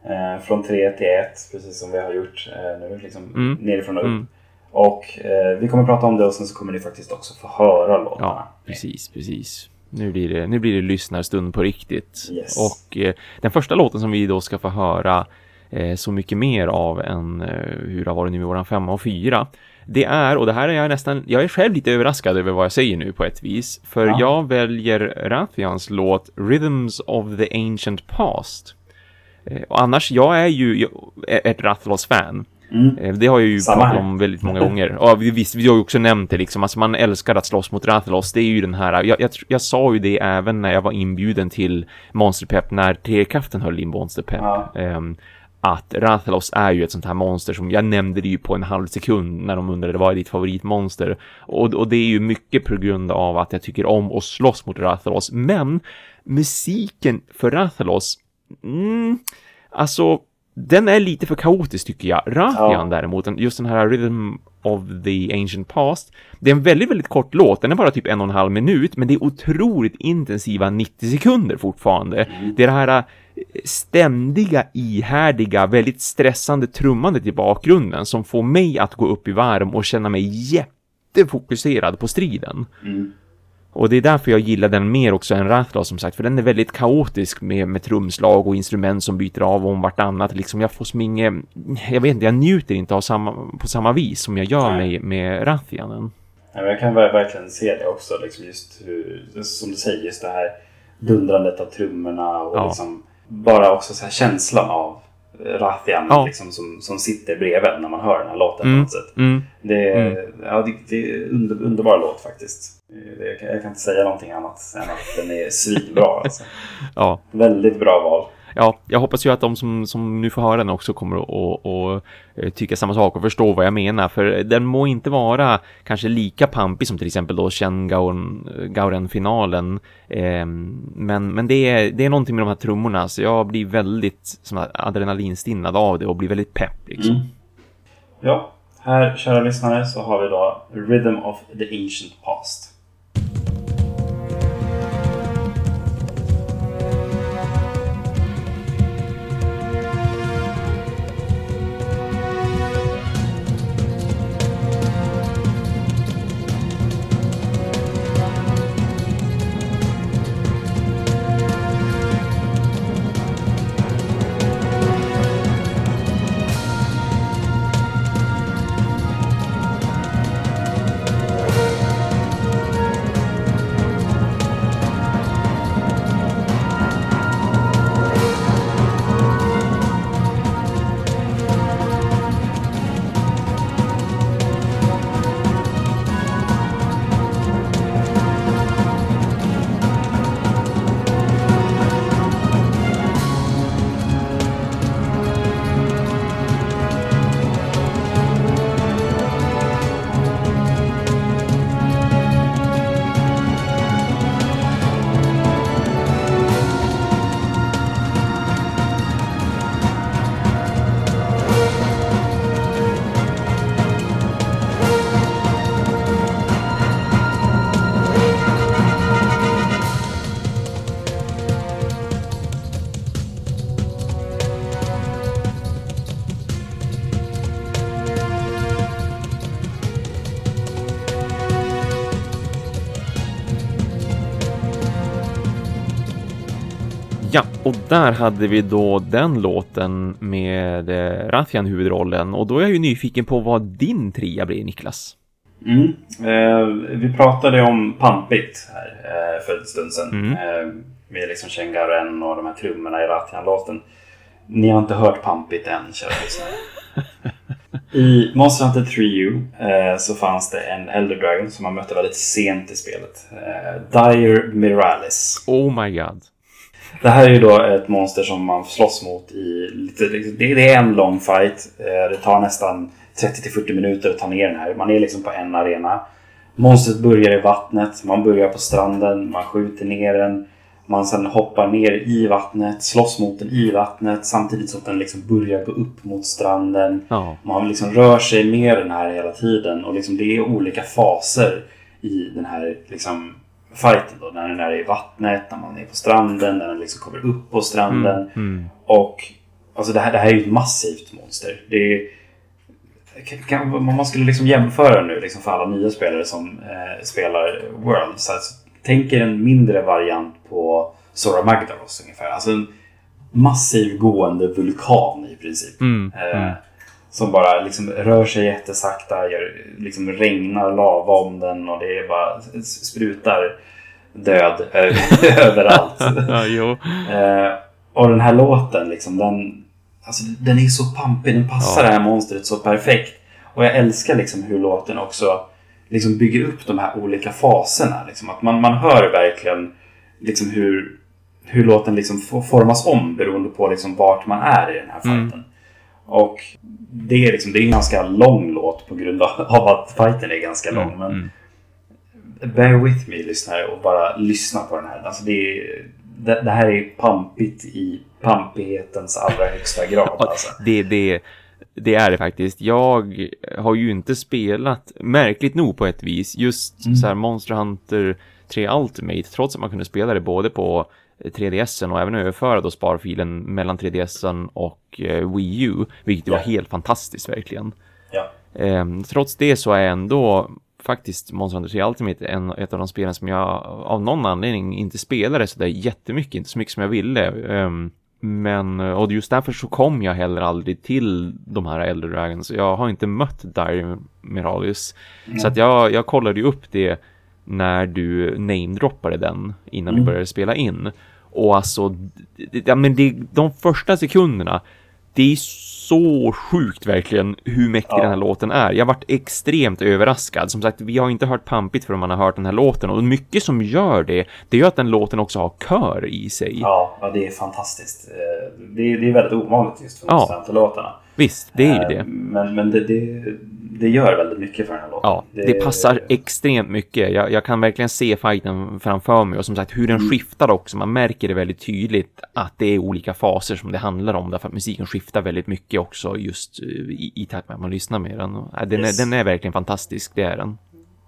Eh, från tre till ett, precis som vi har gjort eh, nu. Liksom, Mm. Nerifrån och upp. mm. Och eh, vi kommer prata om det och sen så kommer ni faktiskt också få höra låtarna. Ja, precis, precis. Nu blir det, nu blir det lyssnarstund på riktigt. Yes. Och eh, den första låten som vi då ska få höra eh, så mycket mer av än eh, hur det har varit nu i våran femma och fyra. Det är, och det här är jag nästan, jag är själv lite överraskad över vad jag säger nu på ett vis. För Ja. jag väljer Rathians låt Rhythms of the Ancient Past. Eh, och annars, jag är ju ett Rathalos-fan. Mm. Eh, Det har jag ju Samma pratat om väldigt många gånger. Ja, vi- visst, vi har ju också nämnt det liksom. Alltså man älskar att slåss mot Rathalos. Det är ju den här, jag, jag, jag sa ju det även när jag var inbjuden till Monsterpepp när Trekraften höll in Monsterpepp. Ja. Ehm, att Rathalos är ju ett sånt här monster som jag nämnde det ju på en halv sekund när de undrade vad är ditt favoritmonster. Och, och det är ju mycket på grund av att jag tycker om att slåss mot Rathalos. Men musiken för Rathalos, mm, alltså den är lite för kaotisk tycker jag. Rathian Ja. däremot, just den här Rhythm of the Ancient Past, det är en väldigt, väldigt kort låt. Den är bara typ en och en halv minut, men det är otroligt intensiva 90 sekunder fortfarande. Det är det här eh, ständiga, ihärdiga, väldigt stressande trummandet i bakgrunden som får mig att gå upp i varm och känna mig jättefokuserad på striden. Mm. Och det är därför jag gillar den mer också än Rathalos som sagt, för den är väldigt kaotisk med, med trumslag och instrument som byter av om vartannat. Liksom jag får som inget, jag vet inte, jag njuter inte av samma, på samma vis som jag gör Nej. med, med Rathianen. Men jag kan ver- verkligen se det också. Liksom just hur, som du säger, just det här dundrandet av trummorna och Ja. liksom bara också så här känslan av Rathian Ja. liksom, som, som sitter bredvid när man hör den här låten Mm. på något sätt. Mm. Det är, Mm. ja, det, det är under, underbar låt faktiskt. Det, jag, kan, jag kan inte säga någonting annat än att den är svinbra. Alltså. Ja. Väldigt bra val. ja, jag hoppas ju att de som, som nu får höra den också kommer att eh, tycka samma sak och förstå vad jag menar. För den må inte vara kanske lika pampig som till exempel då Chen Gauren, Gauren-finalen. Eh, men men det, är, det är någonting med de här trummorna så jag blir väldigt som adrenalinstinnad av det och blir väldigt pepp liksom. Mm. Ja, här kära lyssnare så har vi då Rhythm of the Ancient Past. Där hade vi då den låten med eh, Rathian huvudrollen och då är jag ju nyfiken på vad din trea blir Niklas. Mm. Eh, vi pratade om Pampigt här eh, för en stund sedan. Mm. Eh, med liksom Chengaren och de här trummorna i Rathian-låten. Ni har inte hört Pampigt än, kära lyssnare. I Monster Hunter 3U eh, så fanns det en Elder Dragon som man mötte väldigt sent i spelet. Eh, Dire Miralis. Oh my god. Det här är ju då ett monster som man slåss mot i lite, det är en lång fight. Eh, Det tar nästan 30-40 minuter att ta ner den här. Man är liksom på en arena. Monstret börjar i vattnet, man börjar på stranden, man skjuter ner den. Man sen hoppar ner i vattnet, slåss mot den i vattnet samtidigt som den liksom börjar gå upp mot stranden. Ja. Man liksom rör sig med den här hela tiden och liksom det är olika faser i den här liksom fighten då. När den är i vattnet, när man är på stranden, när den liksom kommer upp på stranden. Mm. Och alltså det här, det här är ju ett massivt monster. Det är, kan, om man skulle liksom jämföra nu liksom för alla nya spelare som eh, spelar World. Så alltså, tänk er en mindre variant på Sora Magdaros ungefär. Alltså en massiv gående vulkan i princip. Mm. Eh, Mm. Som bara liksom rör sig jättesakta, gör, liksom regnar lava om den och det är bara sprutar död överallt. Eh, och den här låten, liksom, den, alltså, den är så pampig. Den passar Ja. det här monstret så perfekt. Och jag älskar liksom hur låten också liksom bygger upp de här olika faserna. Liksom. Att man, man hör verkligen liksom hur, hur låten liksom formas om beroende på liksom vart man är i den här Mm. fighten. Och det är, liksom, det är en ganska lång låt på grund av att fighten är ganska lång. Mm. Men Mm. Bear with me lyssnare och bara lyssna på den här. Alltså det, är, det, det här är pampigt i pampighetens allra högsta grad. Alltså. Det, det, det är det faktiskt. Jag har ju inte spelat, märkligt nog på ett vis, just Mm. så här Monster Hunter 3 Ultimate, trots att man kunde spela det både på 3DSen och även överföra då sparfilen mellan 3DSen och eh, Wii U, vilket Ja. var helt fantastiskt verkligen. Ja. Ehm, trots det så är ändå faktiskt Monster Hunter 3 Ultimate en, ett av de spelen som jag av någon anledning inte spelade så där jättemycket, inte så mycket som jag ville. Um, men, och just därför så kom jag heller aldrig till de här Elder Dragons. Jag har inte mött Dire Miralius. Mm. Så att jag, jag kollade ju upp det när du namedroppade den innan mm. vi började spela in. Och alltså, ja, men det, de första sekunderna, det är så sjukt verkligen hur mäktig ja. den här låten är. Jag varit extremt överraskad. Som sagt, vi har inte hört pampigt förrän man har hört den här låten. Och mycket som gör det, det gör att den låten också har kör i sig. Ja, ja det är fantastiskt. Eh, det är, det är väldigt ovanligt just för ja. låtarna. Visst, det är ju det. Eh, men, men det, det, det gör väldigt mycket för den här låten. Ja, det, det passar extremt mycket. Jag, jag, kan verkligen se fighten framför mig och som sagt hur den mm. skiftar också. Man märker det väldigt tydligt att det är olika faser som det handlar om därför att musiken skiftar väldigt mycket också just eh, i, i takt med att man lyssnar med den. Den, yes. är, den är verkligen fantastisk, det är den.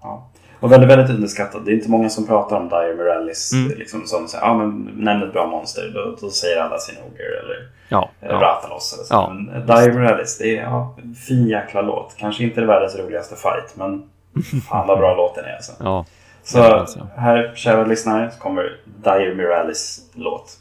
Ja. Och väldigt, väldigt underskattad. Det är inte många som pratar om Dire Morellis mm. liksom, som säger, ah, men nämn ett bra monster, då, då säger alla sin Ogre eller ja, eh, ja. Rathalos eller så. Ja. Men Dire Morellis, det är ja, en fin jäkla låt. Kanske inte det världens roligaste fight, men fan vad bra låten är alltså. Ja. Så alltså. här, kära lyssnare, så kommer Dire Morellis låt.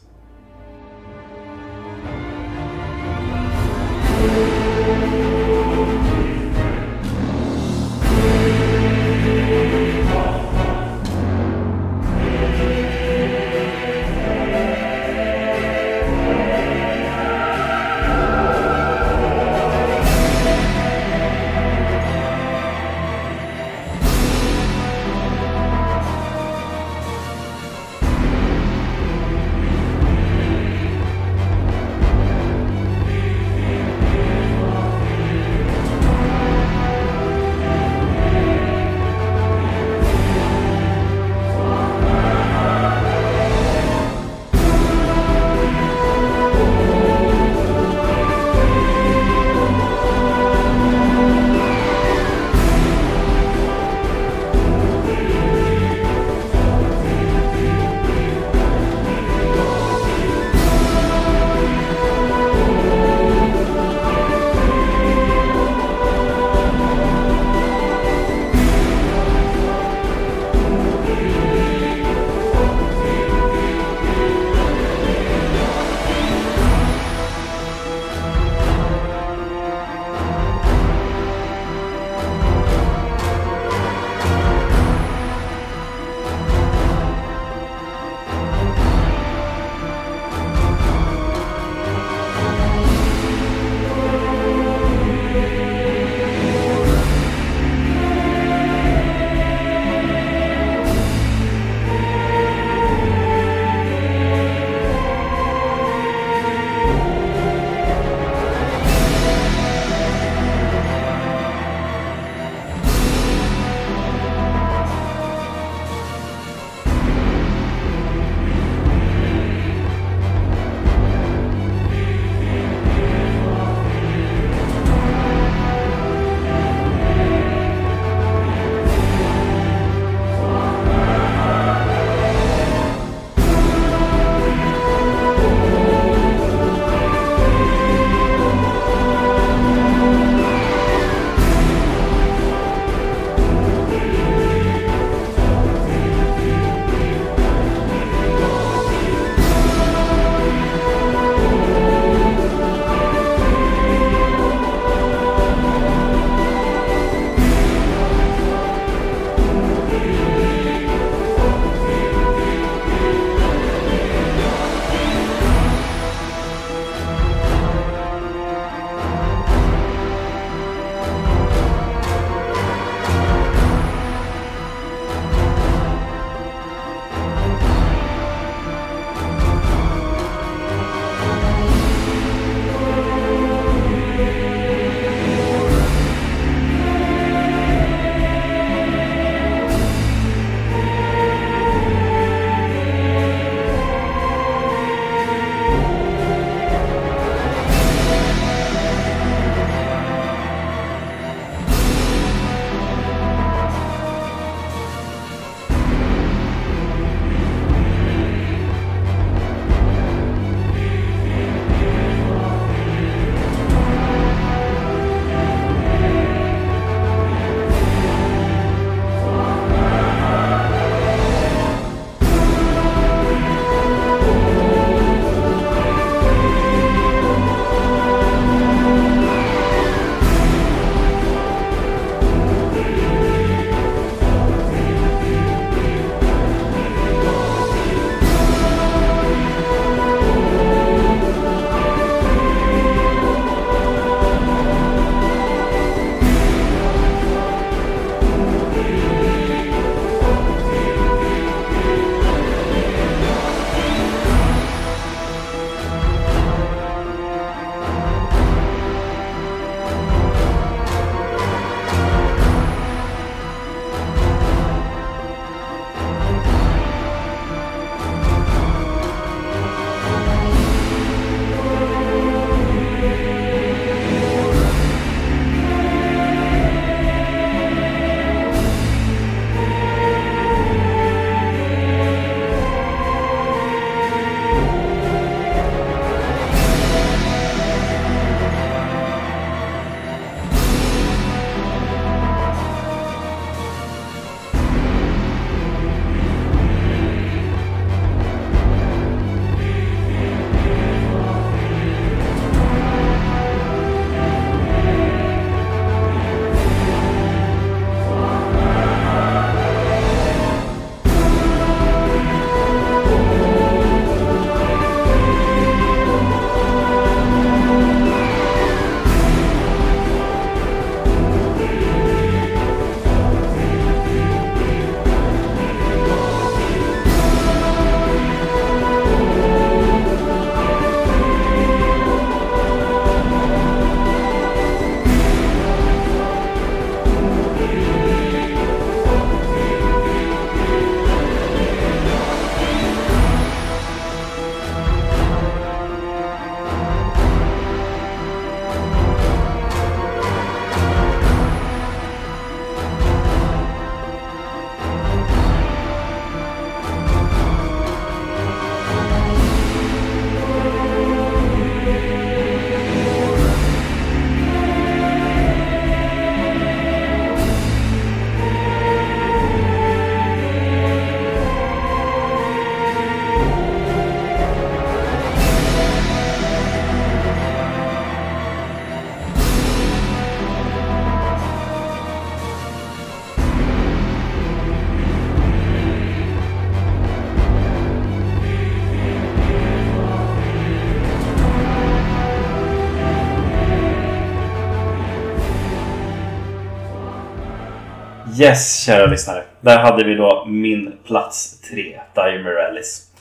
Yes, kära lyssnare. Där hade vi då min plats tre, Dire Morellis.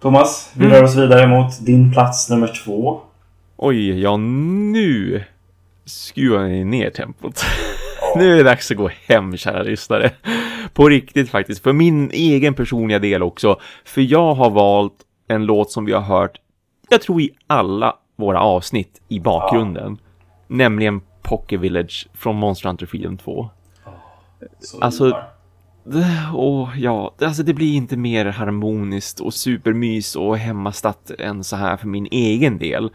Thomas, vi Mm. rör oss vidare mot din plats nummer två. Oj, ja nu skruvar ni ner tempot. Ja. Nu är det dags att gå hem, kära lyssnare. På riktigt faktiskt, för min egen personliga del också. För jag har valt en låt som vi har hört, jag tror i alla våra avsnitt i bakgrunden. Nämligen Pocket Village från Monster Hunter Freedom 2. Så Alltså- Åh, ja, det- alltså det blir inte mer harmoniskt och supermys och hemmastat än så här för min egen del.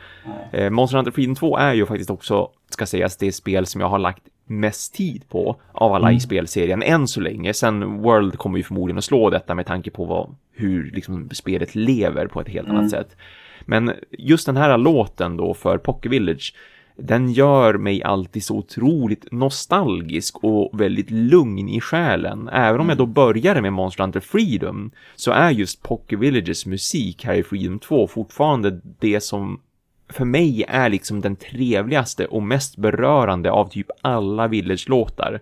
Nej. Eh, Monster Hunter Freedom 2 är ju faktiskt också, ska sägas, det spel som jag har lagt mest tid på av alla i spelserien än så länge. Sen World kommer ju förmodligen att slå detta med tanke på vad, hur liksom spelet lever på ett helt annat sätt. Men just den här låten då för Pocket Village, den gör mig alltid så otroligt nostalgisk och väldigt lugn i själen. Även om jag då började med Monster Hunter Freedom så är just Pocket Villages musik här i Freedom 2 fortfarande det som för mig är liksom den trevligaste och mest berörande av typ alla Village-låtar.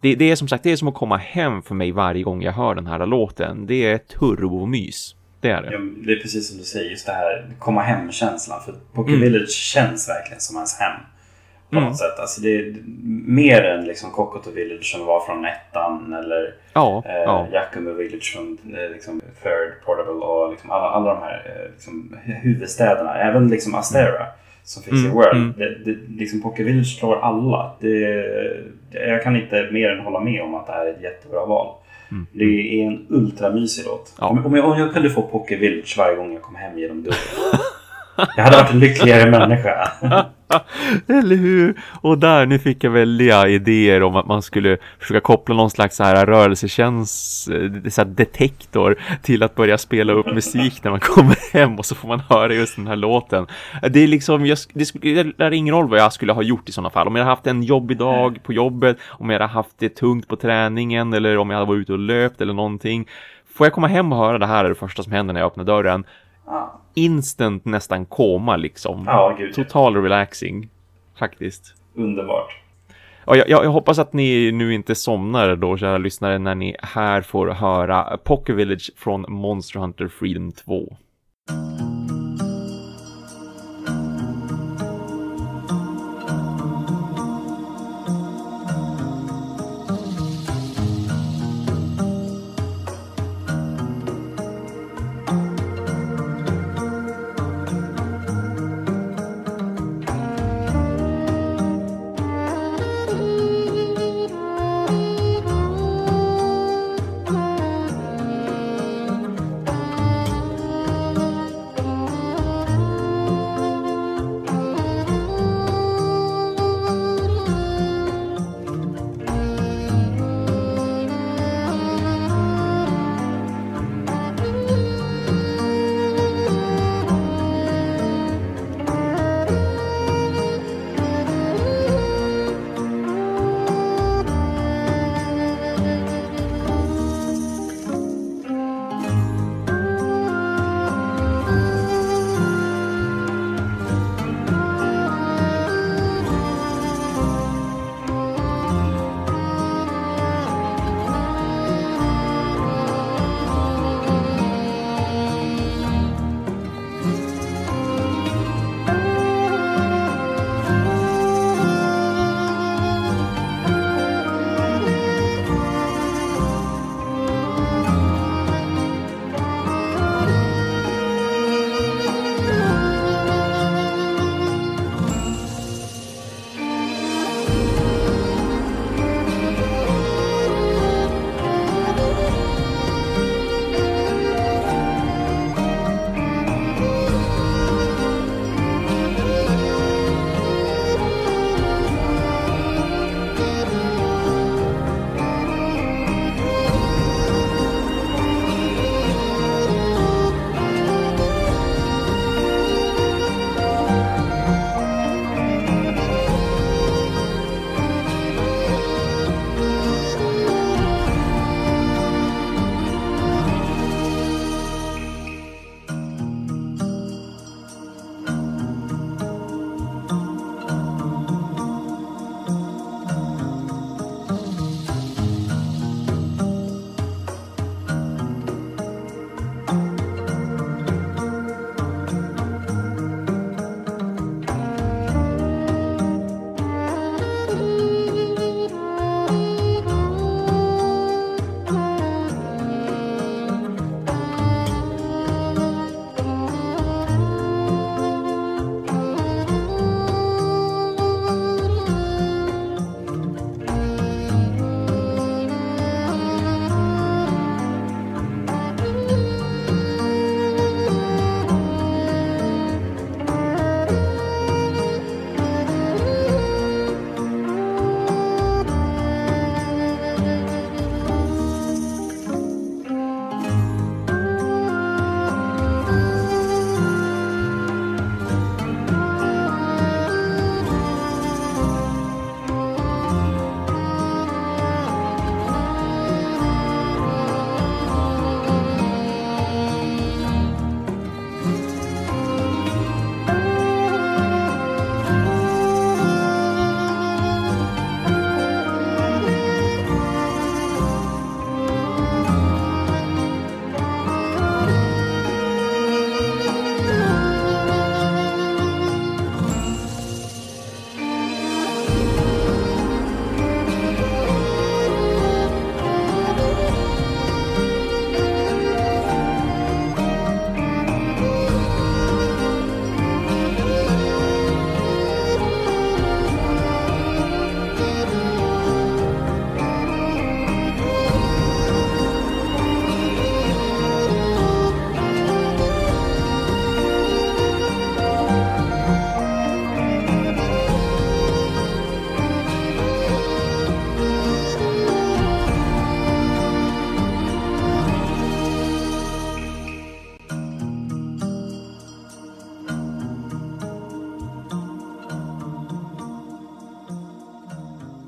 Det, det är som sagt, det är som att komma hem för mig varje gång jag hör den här låten. Det är turbomys. Det är det. Ja, det är precis som du säger, just det här komma hem-känslan. För Pocket Mm. Village känns verkligen som ens hem. På Mm. något sätt. Alltså det är mer än liksom Kokoto Village som var från ettan eller Ja, eh, ja. Yakumo Village från eh, liksom, Third Portable och liksom alla, alla de här eh, liksom, huvudstäderna. Även liksom Astera som finns Mm, i World. mm. Det, det, liksom Pocket Village slår alla. Det, jag kan inte mer än hålla med om att det här är ett jättebra val. Mm. Det är en ultramysig låt. Ja. Om, jag, om jag kunde få Pocket Village varje gång jag kom hem genom dörren. jag hade varit en lyckligare människa. Eller hur? Och där, nu fick jag välja idéer om att man skulle försöka koppla någon slags så här rörelsetjänst, eh, så här detektor till att börja spela upp musik när man kommer hem och så får man höra just den här låten. Det är liksom, jag, det det spelar ingen roll vad jag skulle ha gjort i sådana fall. Om jag hade haft en jobbig dag på jobbet, om jag hade haft det tungt på träningen eller om jag hade varit ute och löpt eller någonting. Får jag komma hem och höra det här är det första som händer när jag öppnar dörren. Ja, Instant nästan koma liksom. ja gud. Total relaxing. Faktiskt. Underbart. Ja, jag, jag hoppas att ni nu inte somnar då, kära lyssnare, när ni här får höra Pocket Village från Monster Hunter Freedom 2.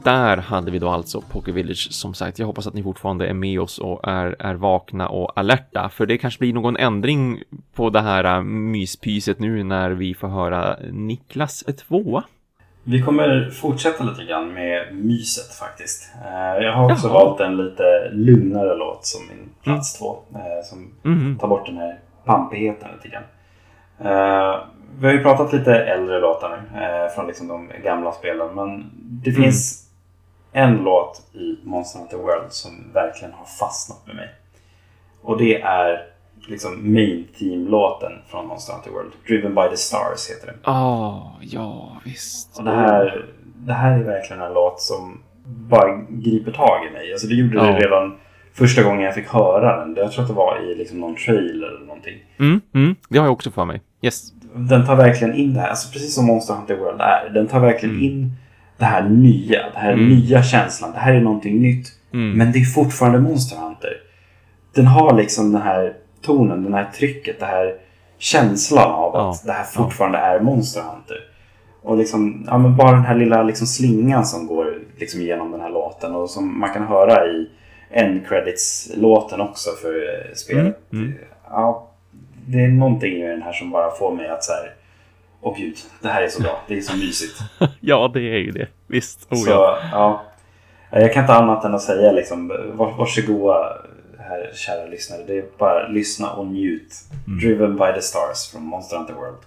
Där hade vi då alltså Poker Village. Som sagt, jag hoppas att ni fortfarande är med oss och är, är vakna och alerta. För det kanske blir någon ändring på det här äh, myspyset nu när vi får höra Niklas tvåa. Vi kommer fortsätta lite grann med myset faktiskt. Eh, jag har också Jaha. valt en lite lugnare låt som min plats två. eh, Som Mhm. tar bort den här pampigheten lite grann. Eh, Vi har ju pratat lite äldre låtar nu från liksom de gamla spelen. Men det Mm. En låt i Monster Hunter World som verkligen har fastnat med mig. Och det är liksom main theme-låten från Monster Hunter World. Driven by the Stars heter den. Ah, ja visst. Och det här, det här är verkligen en låt som bara griper tag i mig. Alltså det gjorde det Ja. redan första gången jag fick höra den. Jag tror att det var i liksom någon trailer eller någonting. Mm, mm, det har jag också för mig. Yes. Den tar verkligen in det här, alltså precis som Monster Hunter World är. Den tar verkligen Mm. in det här nya, det här Mm. nya känslan. Det här är någonting nytt. Mm. Men det är fortfarande Monster Hunter. Den har liksom den här tonen, den här trycket, det här känslan av att Ja. det här fortfarande är Monster Hunter. Och liksom, ja, men bara den här lilla liksom slingan som går liksom genom den här låten och som man kan höra i end credits-låten också för eh, spelet. Mm, mm. Ja, det är någonting i den här som bara får mig att så här, åh gud, det här är så bra, det är så mysigt. Ja, det är ju det. Visst. Oh, Så, ja. ja. Jag kan inte annat än att säga liksom, var, varsågoda här kära lyssnare. Det är bara lyssna och njut. Mm. Driven by the stars från Monster Hunter World.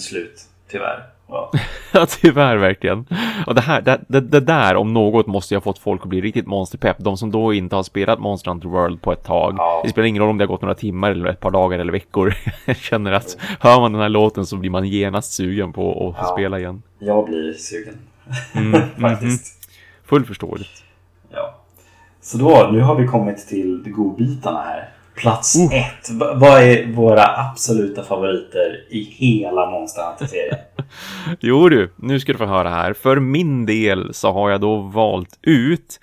Slut, tyvärr. Ja. ja, tyvärr verkligen. Och det här, det, det, det, där om något måste jag fått folk att bli riktigt monsterpepp. De som då inte har spelat Monster Hunter World på ett tag. Ja. Det spelar ingen roll om det har gått några timmar eller ett par dagar eller veckor. jag känner att hör man den här låten så blir man genast sugen på att ja. spela igen. Jag blir sugen. Mm, Faktiskt. Mm, Fullt förståeligt. Ja. Så då, nu har vi kommit till godbitarna här. Plats uh. ett. Vad är våra absoluta favoriter i hela Monster Hunter-serien? jo du, nu ska du få höra här. För min del så har jag då valt ut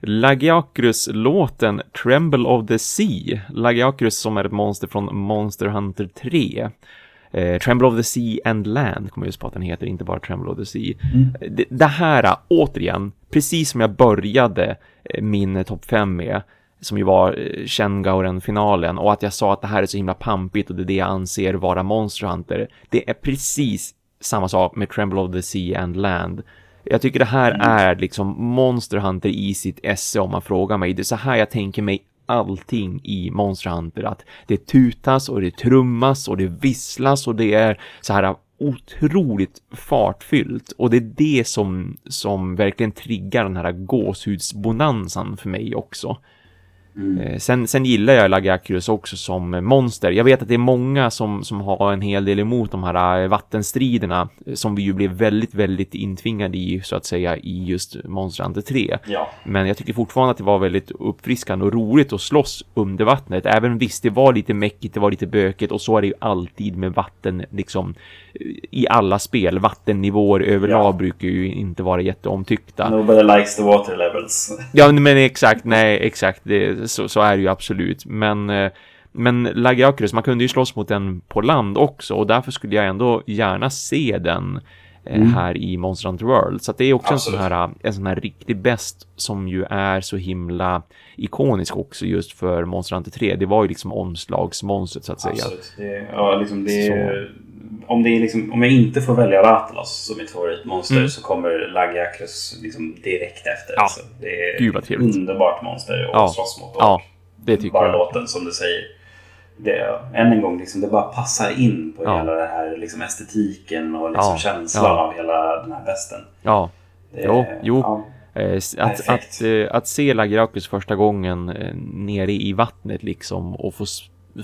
Lagiacrus-låten Tremble of the Sea. Lagiacrus som är ett monster från Monster Hunter 3. Eh, Tremble of the Sea and Land kommer just på att den heter, inte bara Tremble of the Sea. Mm. Det, det, här, återigen, precis som jag började eh, min topp 5 med, som ju var eh, Shengauren-finalen och att jag sa att det här är så himla pampigt och det är det jag anser vara Monster Hunter. Det är precis samma sak med Tremble of the Sea and Land. Jag tycker det här mm. är liksom Monster Hunter i sitt esse om man frågar mig. Det är så här jag tänker mig allting i Monster Hunter. Att det tutas och det trummas och det visslas och det är så här otroligt fartfyllt och det är det som, som verkligen triggar den här gåshudsbonanzan för mig också. Mm. Eh, sen, sen gillar jag Lagiacrus också som monster. Jag vet att det är många som, som har en hel del emot de här eh, vattenstriderna eh, som vi ju blev väldigt, väldigt intvingade i så att säga i just Monster Hunter 3. Ja. Men jag tycker fortfarande att det var väldigt uppfriskande och roligt att slåss under vattnet. Även visst, det var lite mäckigt, det var lite bökigt och så är det ju alltid med vatten liksom i alla spel. Vattennivåer överlag ja. brukar ju inte vara jätteomtyckta. Nobody likes the water levels. ja, men exakt, nej, exakt. Det, så, så är det ju absolut. Men, eh, men Lagiacrus, man kunde ju slåss mot den på land också och därför skulle jag ändå gärna se den eh, mm. här i Monster Hunter World. Så det är också en sån, här, en sån här riktig bäst som ju är så himla ikonisk också just för Monster Hunter 3. Det var ju liksom omslagsmonstret så att säga. Absolut. Det, ja, liksom det är, om, det är liksom, om jag inte får välja Ratalos som mitt favoritmonster mm. så kommer Lagiacrus liksom direkt efter. Ja. Alltså, det är ett underbart monster att ja. slåss mot. ja, det tycker bara jag. låten som du säger. Det, än en gång, liksom, det bara passar in på ja. hela den här liksom, estetiken och liksom, ja. känslan ja. av hela den här västen. Ja, det, jo, jo. Eh, att, att, eh, att, se Lagiacrus första gången eh, nere i vattnet liksom och få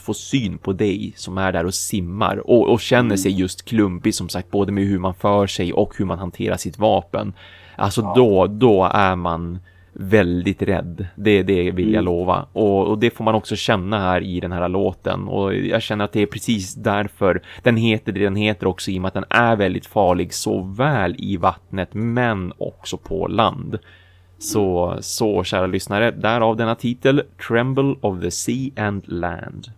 få syn på dig som är där och simmar och, och känner sig mm. just klumpig som sagt både med hur man för sig och hur man hanterar sitt vapen. Alltså ja. då, då är man väldigt rädd. Det, det vill jag mm. lova. Och, och, det får man också känna här i den här låten. Och jag känner att det är precis därför den heter det den heter också i och med att den är väldigt farlig såväl i vattnet men också på land. Så, så kära lyssnare, därav denna titel Tremble of the Sea and Land.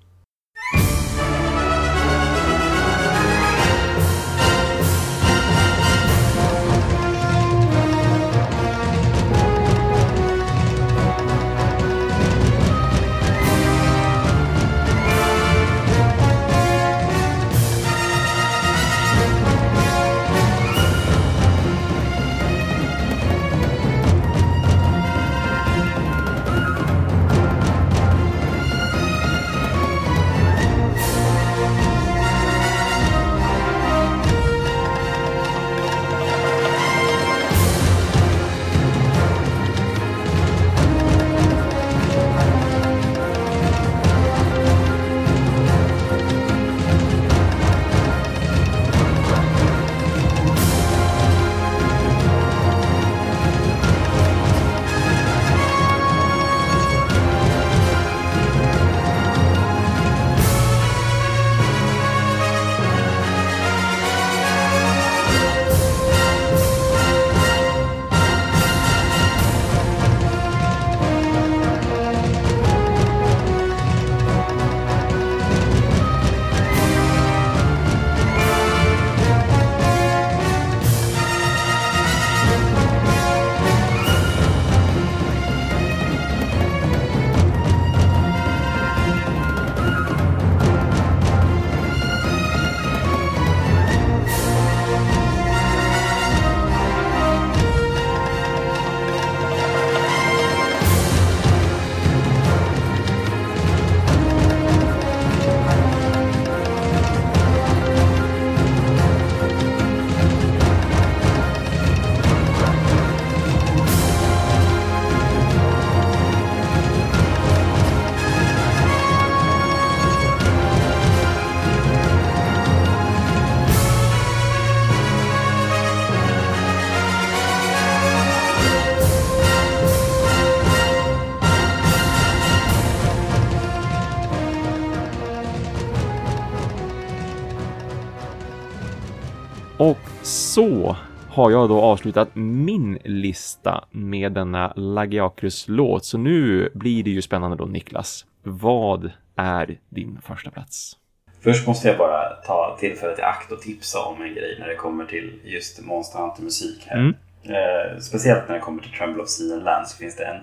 Så har jag då avslutat min lista med denna Lagiacrus-låt. Så nu blir det ju spännande då, Niklas. Vad är din första plats? Först måste jag bara ta tillfället i akt och tipsa om en grej när det kommer till just Monster Hunter-musik här. Mm. Eh, speciellt när det kommer till Tremble of Sea and Land så finns det en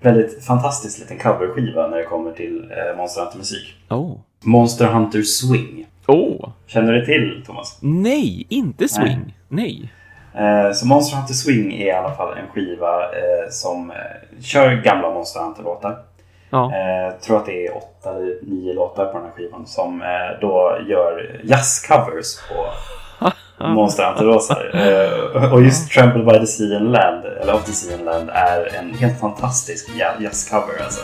väldigt fantastisk liten coverskiva när det kommer till eh, Monster Hunter-musik. Oh. Monster Hunter Swing. Oh! Känner du till, Thomas? Nej, inte swing. Nej. Eh, så Monster Hunter Swing är i alla fall en skiva eh, som eh, kör gamla Monster Hunter-låtar. Ja. Jag tror att det är åtta eller nio låtar på den här skivan som då gör jazzcovers på Monster Hunter-låtar. Och just Trample by the Sea and Land, eller Of the Sea and Land, är en helt fantastisk ja- jazzcover. Alltså.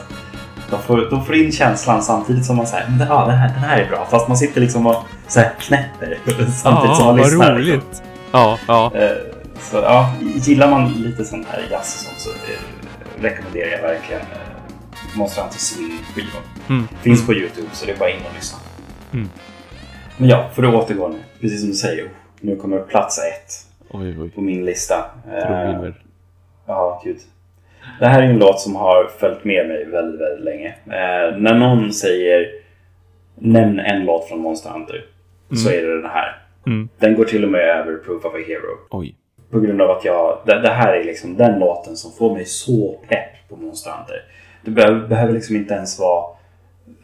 De får, de får in känslan samtidigt som man säger ja, den, här, den här är bra. Fast man sitter liksom och så här knäpper samtidigt som man vad lyssnar. liksom. roligt. Ja, ja. Eh, Så ja, gillar man lite sån här jazz och sånt så eh, rekommenderar jag verkligen eh, Monster Hunter Swing-skivan. Mm. Finns på Youtube så det är bara in och lyssna. Mm. Men ja, för att återgå nu. Precis som du säger. Nu kommer plats ett Oj, oj. på min lista. Eh. Ja, gud. Det här är en låt som har följt med mig väldigt, väldigt länge. Eh, när någon säger Nämn en låt från Monster Hunter. Så är det den här. Mm. Den går till och med över Proof of a Hero. Oj. På grund av att jag... Det, det här är liksom den låten som får mig så pepp på Monster Hunter. Det behöver, behöver liksom inte ens vara...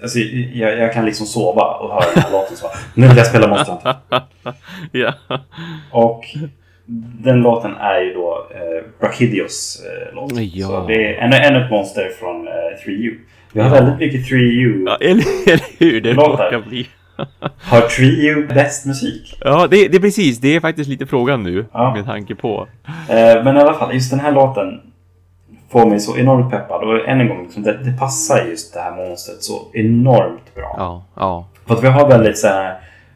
Alltså, jag, jag kan liksom sova och höra den här låten så Nu vill jag spela Monster Hunter. ja. Och den låten är ju då eh, Brachidios eh, låt. Ja. Så det är ännu, ännu ett monster från eh, 3U. Vi har Ja. väldigt mycket 3U. ja eller, eller hur? Det råkar bli. Har 3U bäst musik? Ja, det, det är precis. Det är faktiskt lite frågan nu. Ja. Med tanke på. Eh, men i alla fall, just den här låten får mig så enormt peppad. Och än en gång, liksom, det, det passar just det här monstret så enormt bra. Ja, ja. För att vi har väldigt så här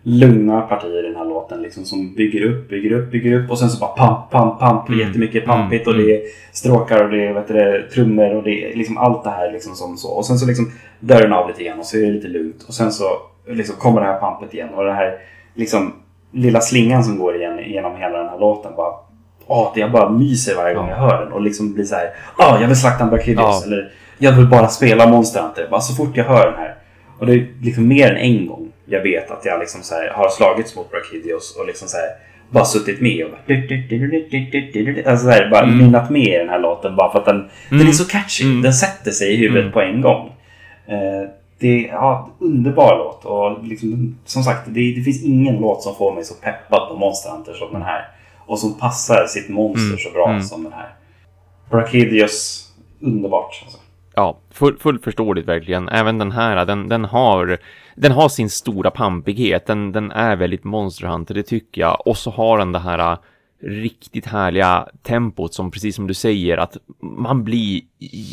lugna partier i den här låten liksom, som bygger upp, bygger upp, bygger upp och sen så bara pamp, pamp, pamp. Mm. Jättemycket pampigt Mm. och det är stråkar och det är vet du, trummor och det är liksom allt det här liksom som så. Och sen så liksom dör den av lite grann och så är det lite lugnt. Och sen så liksom kommer det här pampet igen och den här liksom lilla slingan som går igen genom hela den här låten bara det jag bara myser varje gång jag hör den och liksom blir så här. Ja, jag vill slakta en Brachidios. Ja. Eller jag vill bara spela Monster Hunter. Bara så fort jag hör den här. Och det är liksom mer än en gång jag vet att jag liksom så här har slagits mot Brachidios och liksom så här bara suttit med och bara... Alltså så här, bara Mm. nynnat med i den här låten bara för att den, den är så catchy. Mm. Den sätter sig i huvudet Mm. på en gång. Eh, det är ja, underbar låt och liksom, som sagt det, det finns ingen låt som får mig så peppad på Monster Hunter som den här. Och som passar sitt monster Mm. så bra Mm. som den här. Brachidios, underbart. Alltså. Ja, full, fullt förståeligt verkligen. Även den här, den, den har den har sin stora pampighet. Den, den är väldigt Monster Hunter, det tycker jag. Och så har den det här äh, riktigt härliga tempot som precis som du säger att man blir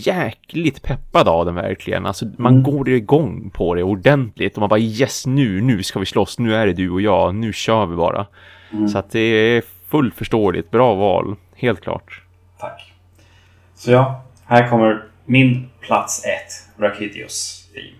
jäkligt peppad av den verkligen. Alltså man Mm. går igång på det ordentligt och man bara yes nu, nu ska vi slåss, nu är det du och jag, nu kör vi bara. Mm. Så att det är fullt förståeligt, bra val, helt klart. Tack. Så ja, här kommer min plats ett, Brachidios theme.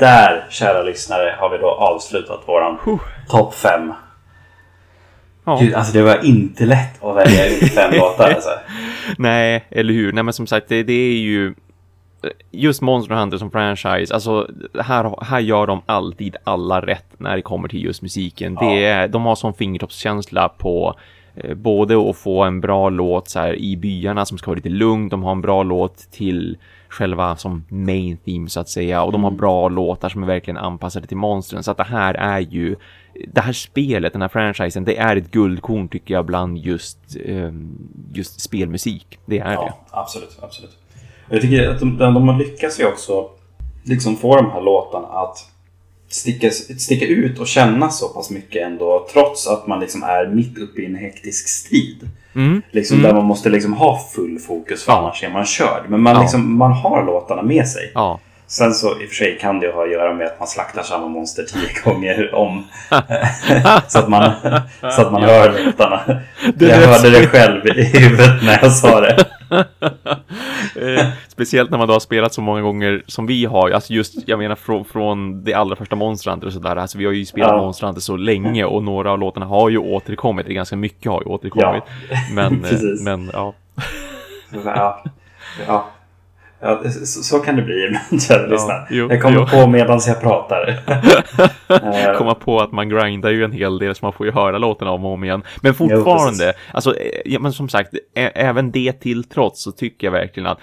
Där, kära lyssnare, har vi då avslutat våran topp fem. Ja. Gud, alltså det var inte lätt att välja ut fem låtar alltså. Nej, eller hur? Nej, men som sagt, det, det är ju just Monster Hunter som franchise, alltså här, här gör de alltid alla rätt när det kommer till just musiken. Ja. Det är, de har sån fingertoppskänsla på eh, både att få en bra låt så här, i byarna som ska vara lite lugn, de har en bra låt till själva som main theme så att säga och de har bra låtar som är verkligen anpassade till monstren så att det här är ju det här spelet, den här franchisen, det är ett guldkorn tycker jag bland just, ehm, just spelmusik. Det är det. Ja, absolut, absolut. Och Jag tycker att de, de har lyckats ju också liksom få de här låtarna att sticka, sticka ut och känna så pass mycket ändå trots att man liksom är mitt uppe i en hektisk strid. Mm. Liksom Där man måste liksom ha full fokus för Ja. annars är man körd. Men man, Ja. liksom, man har låtarna med sig. Ja, Sen så i och för sig kan det ju ha att göra med att man slaktar samma monster tio gånger om. så att man, så att man hör låtarna. Jag hörde det själv i huvudet när jag sa det. Eh, speciellt när man då har spelat så många gånger som vi har. Alltså just, jag menar från, från det allra första Monster Hunter och sådär. Alltså vi har ju spelat Ja. Monster Hunter så länge och några av låtarna har ju återkommit. Det är ganska mycket har ju återkommit. Men, eh, men ja. Ja, ja. Ja så, så kan det bli ibland, kära lyssnare. jo, Jag kommer jo. på medan jag pratar. Eh, komma på att man grindar ju en hel del så man får ju höra låtarna om och om igen. Men fortfarande, alltså, eh, ja, men som sagt, även det till trots så tycker jag verkligen att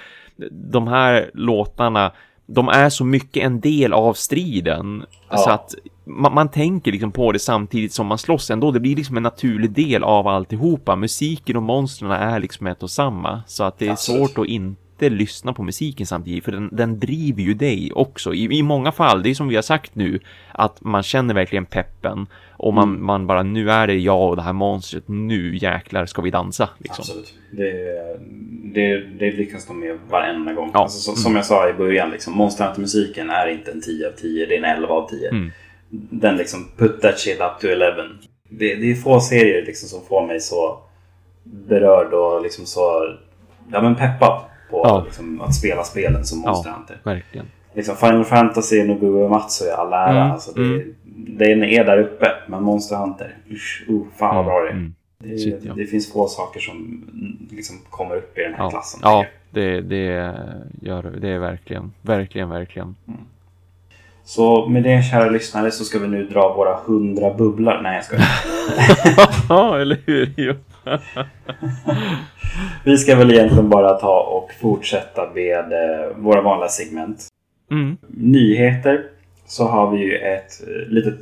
de här låtarna, de är så mycket en del av striden. Ja. Så att man, man tänker liksom på det samtidigt som man slåss ändå. Det blir liksom en naturlig del av alltihopa. Musiken och monstren är liksom ett och samma. Så att det är Absolut. svårt att inte lyssna på musiken samtidigt, för den, den driver ju dig också. I, I många fall, det är som vi har sagt nu, att man känner verkligen peppen och man, Mm. man bara, nu är det jag och det här monstret, nu jäklar ska vi dansa. Liksom. Absolut. Det, det, det lyckas de med varenda gång. Ja. Alltså, så, Som jag sa i början, liksom, Monster Hunter-musiken är inte en 10 av 10, det är en 11 av 10. Mm. Den liksom, put that shit up to 11. Det, det är få serier liksom, som får mig så berörd och liksom så ja, men peppad på Ja. liksom, att spela spelen som Monster Hunter. Verkligen. Liksom Final Fantasy, Nobuo Uematsu i all ära. Mm, Alltså, det, Den är där uppe, men Monster Hunter, usch, uh, fan vad bra det är. Mm. Det, Shit, ja. det finns få saker som mm, liksom kommer upp i den här Ja, klassen. ja det, det gör det. Är verkligen, verkligen, verkligen. jag. Så med det kära lyssnare så ska vi nu dra våra hundra bubblar. Nej jag skojar. Ja, eller hur? Vi ska väl egentligen bara ta och fortsätta med eh, våra vanliga segment. Mm. Nyheter så har vi ju ett eh, litet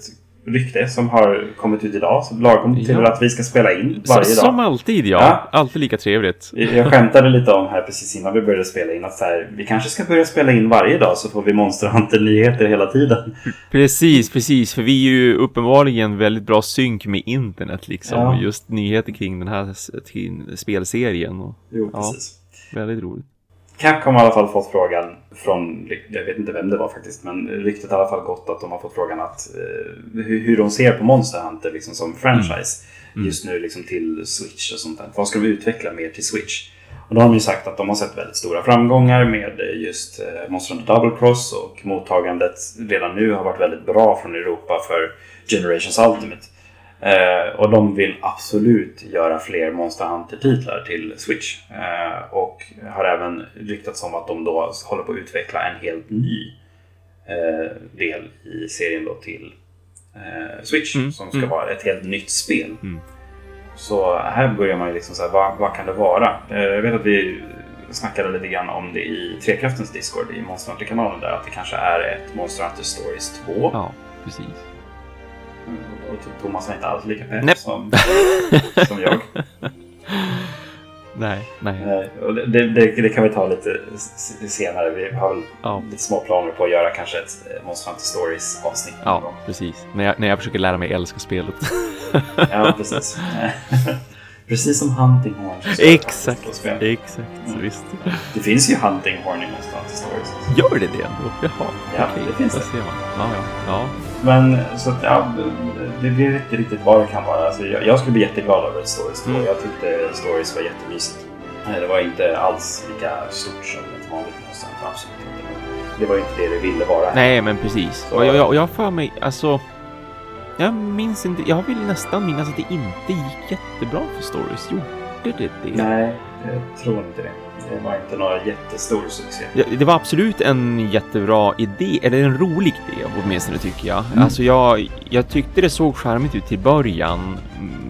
rykte som har kommit ut idag. Så lagom till Ja. att vi ska spela in Så, varje som dag. alltid, ja. Ja. Alltid lika trevligt. Jag skämtade lite om här precis innan vi började spela in att här, vi kanske ska börja spela in varje dag så får vi Monster Hunter-nyheter hela tiden. Precis, precis. För vi är ju uppenbarligen väldigt bra synk med internet liksom. Ja. Just nyheter kring den här kring spelserien. Och Jo, Ja. precis. väldigt roligt. Capcom har i alla fall fått frågan från, jag vet inte vem det var faktiskt, men ryktet har i alla fall gått att de har fått frågan att eh, hur, hur de ser på Monster Hunter liksom som franchise just nu liksom till Switch och sånt där. Vad ska de utveckla mer till Switch? Och då har de ju sagt att de har sett väldigt stora framgångar med eh, just eh, Monster Hunter Double Cross och mottagandet redan nu har varit väldigt bra från Europa för Generations Ultimate. Eh, och de vill absolut göra fler Monster Hunter-titlar till Switch. Eh, och har även ryktats om att de då håller på att utveckla en helt ny eh, del i serien då till eh, Switch. Mm, Som ska mm. vara ett helt nytt spel. Mm. Så här börjar man ju liksom säga, vad, vad kan det vara? Eh, jag vet att vi snackade lite grann om det i Trekraftens Discord i Monster Hunter-kanalen där. Att det kanske är ett Monster Hunter Stories 2. Ja, precis. Mm, Och typ Thomas är inte alls lika pepp som, som jag. Nej, nej. Och det, det, det kan vi ta lite senare. Vi har väl Ja. lite små planer på att göra kanske ett eh, Monster Hunter Stories avsnitt. Ja, gång. precis. När jag, när jag försöker lära mig älska spelet. ja precis. precis som Hunting Horn. Exakt, exakt. Mm. Visst. Det finns ju Hunting Horn i Monster Hunter Stories. Gör det det ändå? Jaha, Ja, okej. det finns det. ser man. Ja, ja. ja. Men så att, ja, det blir inte riktigt vad det kan vara. Alltså, jag, jag skulle bli jätteglad över ett Stories 2. Mm. Jag tyckte Stories var jättemysigt. Det var inte alls lika stort som ett vanligt monster. Absolut inte. Det var ju inte det det ville vara. Nej, men precis. Och jag, jag, jag för mig, alltså... Jag minns inte, jag vill nästan minnas att det inte gick jättebra för Stories. Gjorde det det? Nej, jag tror inte det. Det var inte några jättestor succé. Ja, det var absolut en jättebra idé, eller en rolig idé åtminstone tycker jag. Mm. Alltså jag, jag tyckte det såg charmigt ut till början,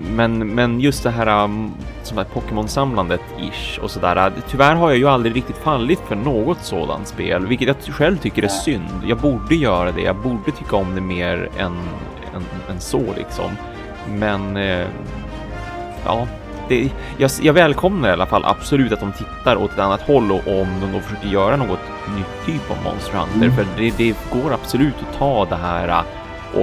men, men just det här um, som här Pokémon-samlandet ish och sådär. Tyvärr har jag ju aldrig riktigt fallit för något sådant spel, vilket jag själv tycker är synd. Jag borde göra det, jag borde tycka om det mer än, än, än så liksom. Men eh, ja, det, jag, jag välkomnar i alla fall absolut att de tittar åt ett annat håll och om de då försöker göra något nytt typ av Monster Hunter. Mm. För det, det går absolut att ta det här äh,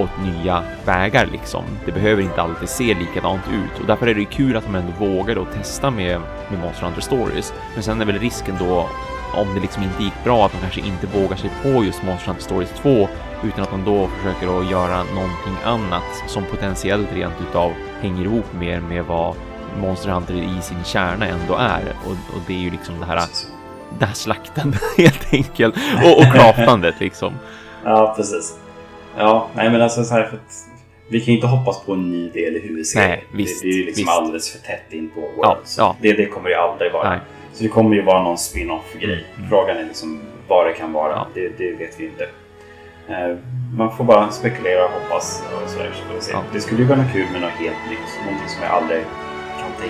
åt nya vägar liksom. Det behöver inte alltid se likadant ut och därför är det kul att de ändå vågar då testa med, med Monster Hunter Stories. Men sen är väl risken då om det liksom inte gick bra att de kanske inte vågar sig på just Monster Hunter Stories 2 utan att de då försöker att göra någonting annat som potentiellt rent utav hänger ihop mer med vad Monster Hunter i sin kärna ändå är och, och det är ju liksom det här, det här slakten helt enkelt och, och craftandet liksom. Ja, precis. Ja, nej men alltså så här för att vi kan ju inte hoppas på en ny del i huvudserien. Nej, visst, det, det är ju liksom visst. alldeles för tätt in på Ja, Worlds. ja. Det, det kommer ju aldrig vara. Nej. Så det kommer ju vara någon spin-off-grej. Mm. Frågan är liksom vad det kan vara. Ja. Det, det vet vi inte. Eh, man får bara spekulera och hoppas och sådär så får vi se. Ja. Det skulle ju vara kul med något helt nytt. Någonting som vi aldrig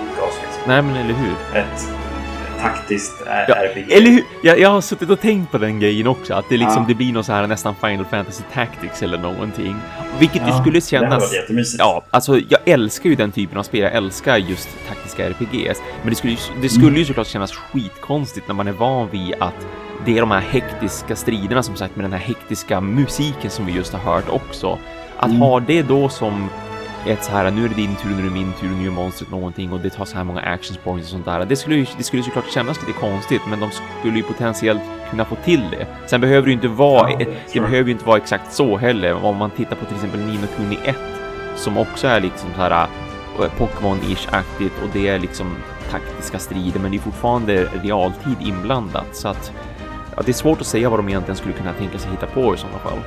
oss. Liksom. Nej, men eller hur? Ett taktiskt R- Ja, RPG. Eller hur? Jag, jag har suttit och tänkt på den grejen också, att det liksom Ja. det blir något så här nästan Final Fantasy Tactics eller någonting. Vilket ju Ja, skulle Det hade kännas... varit jättemysigt. Ja, alltså jag älskar ju den typen av spel. Jag älskar just taktiska RPGs. Men det skulle, ju- det skulle ju såklart kännas skitkonstigt när man är van vid att det är de här hektiska striderna som sagt med den här hektiska musiken som vi just har hört också. Att Mm. ha det då som ett så här, nu är det din tur, nu är det min tur, nu är monstret någonting och det tar så här många action points och sånt där. Det skulle ju det skulle såklart kännas lite konstigt, men de skulle ju potentiellt kunna få till det. Sen behöver det ju inte vara, Ja, det det, behöver ju inte vara exakt så heller. Om man tittar på till exempel Nino Kuni 1 som också är liksom så här eh, Pokémon-ish-aktigt och det är liksom taktiska strider, men det är fortfarande realtid inblandat så att ja, det är svårt att säga vad de egentligen skulle kunna tänka sig hitta på i sådana fall.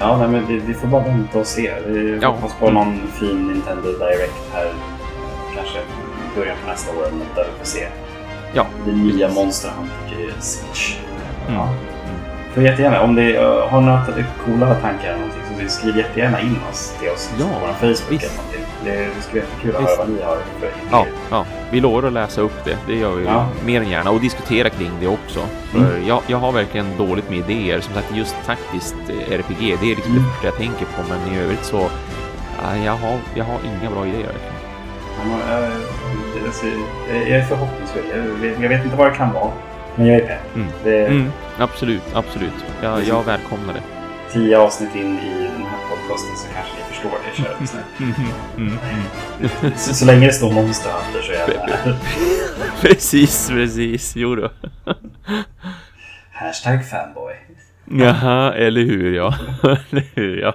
Ja, nej, men vi, vi får bara vänta och se. Vi Ja. hoppas på någon fin Nintendo Direct här. Kanske i början på nästa år där vi får se Ja, det nya. Monster Hunter Switch. Mm. Ja. Får jättegärna, om uh, har några coola tankar eller någonting så skriv jättegärna in oss till oss Ja, på vår Facebook visst. eller någonting. Det, det skulle vara jättekul att höra vad ni har för idéer. Ja, ja, vi lovar att läsa upp det. Det gör vi Ja. mer än gärna och diskutera kring det också. För Mm. jag, jag har verkligen dåligt med idéer. Som sagt, just taktiskt eh, RPG, det är liksom Mm. det första jag tänker på. Men i övrigt så, jag, har, jag har inga bra idéer. eh, det- jag är förhoppningsfull. Jag vet, inte vad det kan vara. Men jag är pepp. Mm. Det, Mm, absolut, absolut. Jag, jag välkomnar det. Tio avsnitt in i den här podcasten så kanske förstår det. Kör lyssna. Mm, mm, mm. så, så länge det står Monster Hunter så är jag där. Precis, precis. Jo då. Hashtag fanboy. Jaha, eller hur ja. eller hur ja.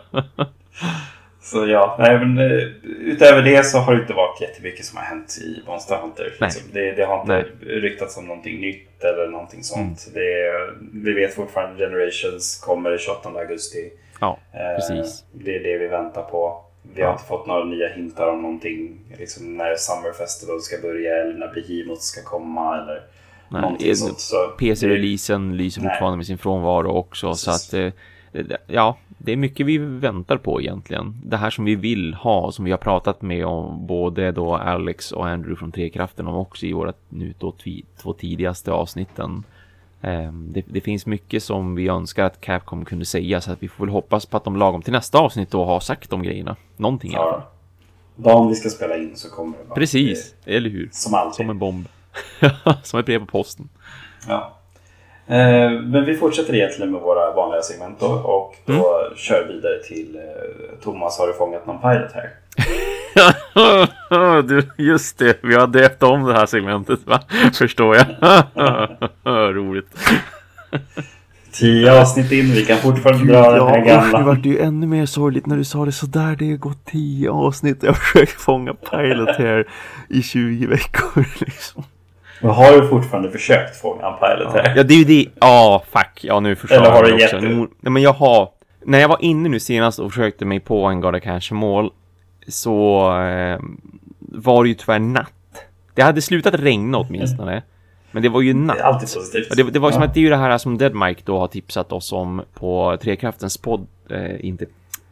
Så ja, nej, men, eh, utöver det så har det inte varit jättemycket som har hänt i Monster Hunter. Liksom. Det, det har inte Nej. ryktats om någonting nytt eller någonting sånt. Det, vi vet fortfarande Generations kommer 28 augusti. Ja, Eh, precis. Det är det vi väntar på. Vi Ja. har inte fått några nya hintar om någonting. Liksom när Summer Festival ska börja eller när Behemoth ska komma eller Nej, någonting sånt. Så PC-releasen lyser Nej. fortfarande med sin frånvaro också. Så Precis. att, eh, det- ja, det är mycket vi väntar på egentligen. Det här som vi vill ha, som vi har pratat med om både då Alex och Andrew från Trekraften om också i våra nu då två tidigaste avsnitten. Eh, Det, det finns mycket som vi önskar att Capcom kunde säga så att vi får väl hoppas på att de lagom till nästa avsnitt då har sagt de grejerna. Någonting i alla fall. Ja. Dagen vi ska spela in så kommer det bara. Precis, eller hur? Det, som alltid. Som en bomb. som ett brev på posten. Ja. Eh, men vi fortsätter egentligen med våra vanliga segment då, och då Mm. kör vidare till eh, Thomas har du fångat någon pilot här? du, just det, vi har döpt om det här segmentet va? Förstår jag. Roligt. Tio avsnitt in, vi kan fortfarande dra den här gamla. det vart ju ännu mer sorgligt när du sa det sådär. Det har gått tio avsnitt jag har försökt fånga Pilot här i 20 veckor liksom. Men har du fortfarande försökt fånga en pilot här? Ja, det är ju det. Ja, fuck. Ja, nu förstår Eller har jag du gett nej, men jag har... När jag var inne nu senast och försökte mig på en Garda Cash-mål så eh, var det ju tyvärr natt. Det hade slutat regna åtminstone. Men det var ju natt. Det är alltid positivt. Det, det var som Ja. att det är ju det här som Dead Mike då har tipsat oss om på Trekraftens podd, eh, inte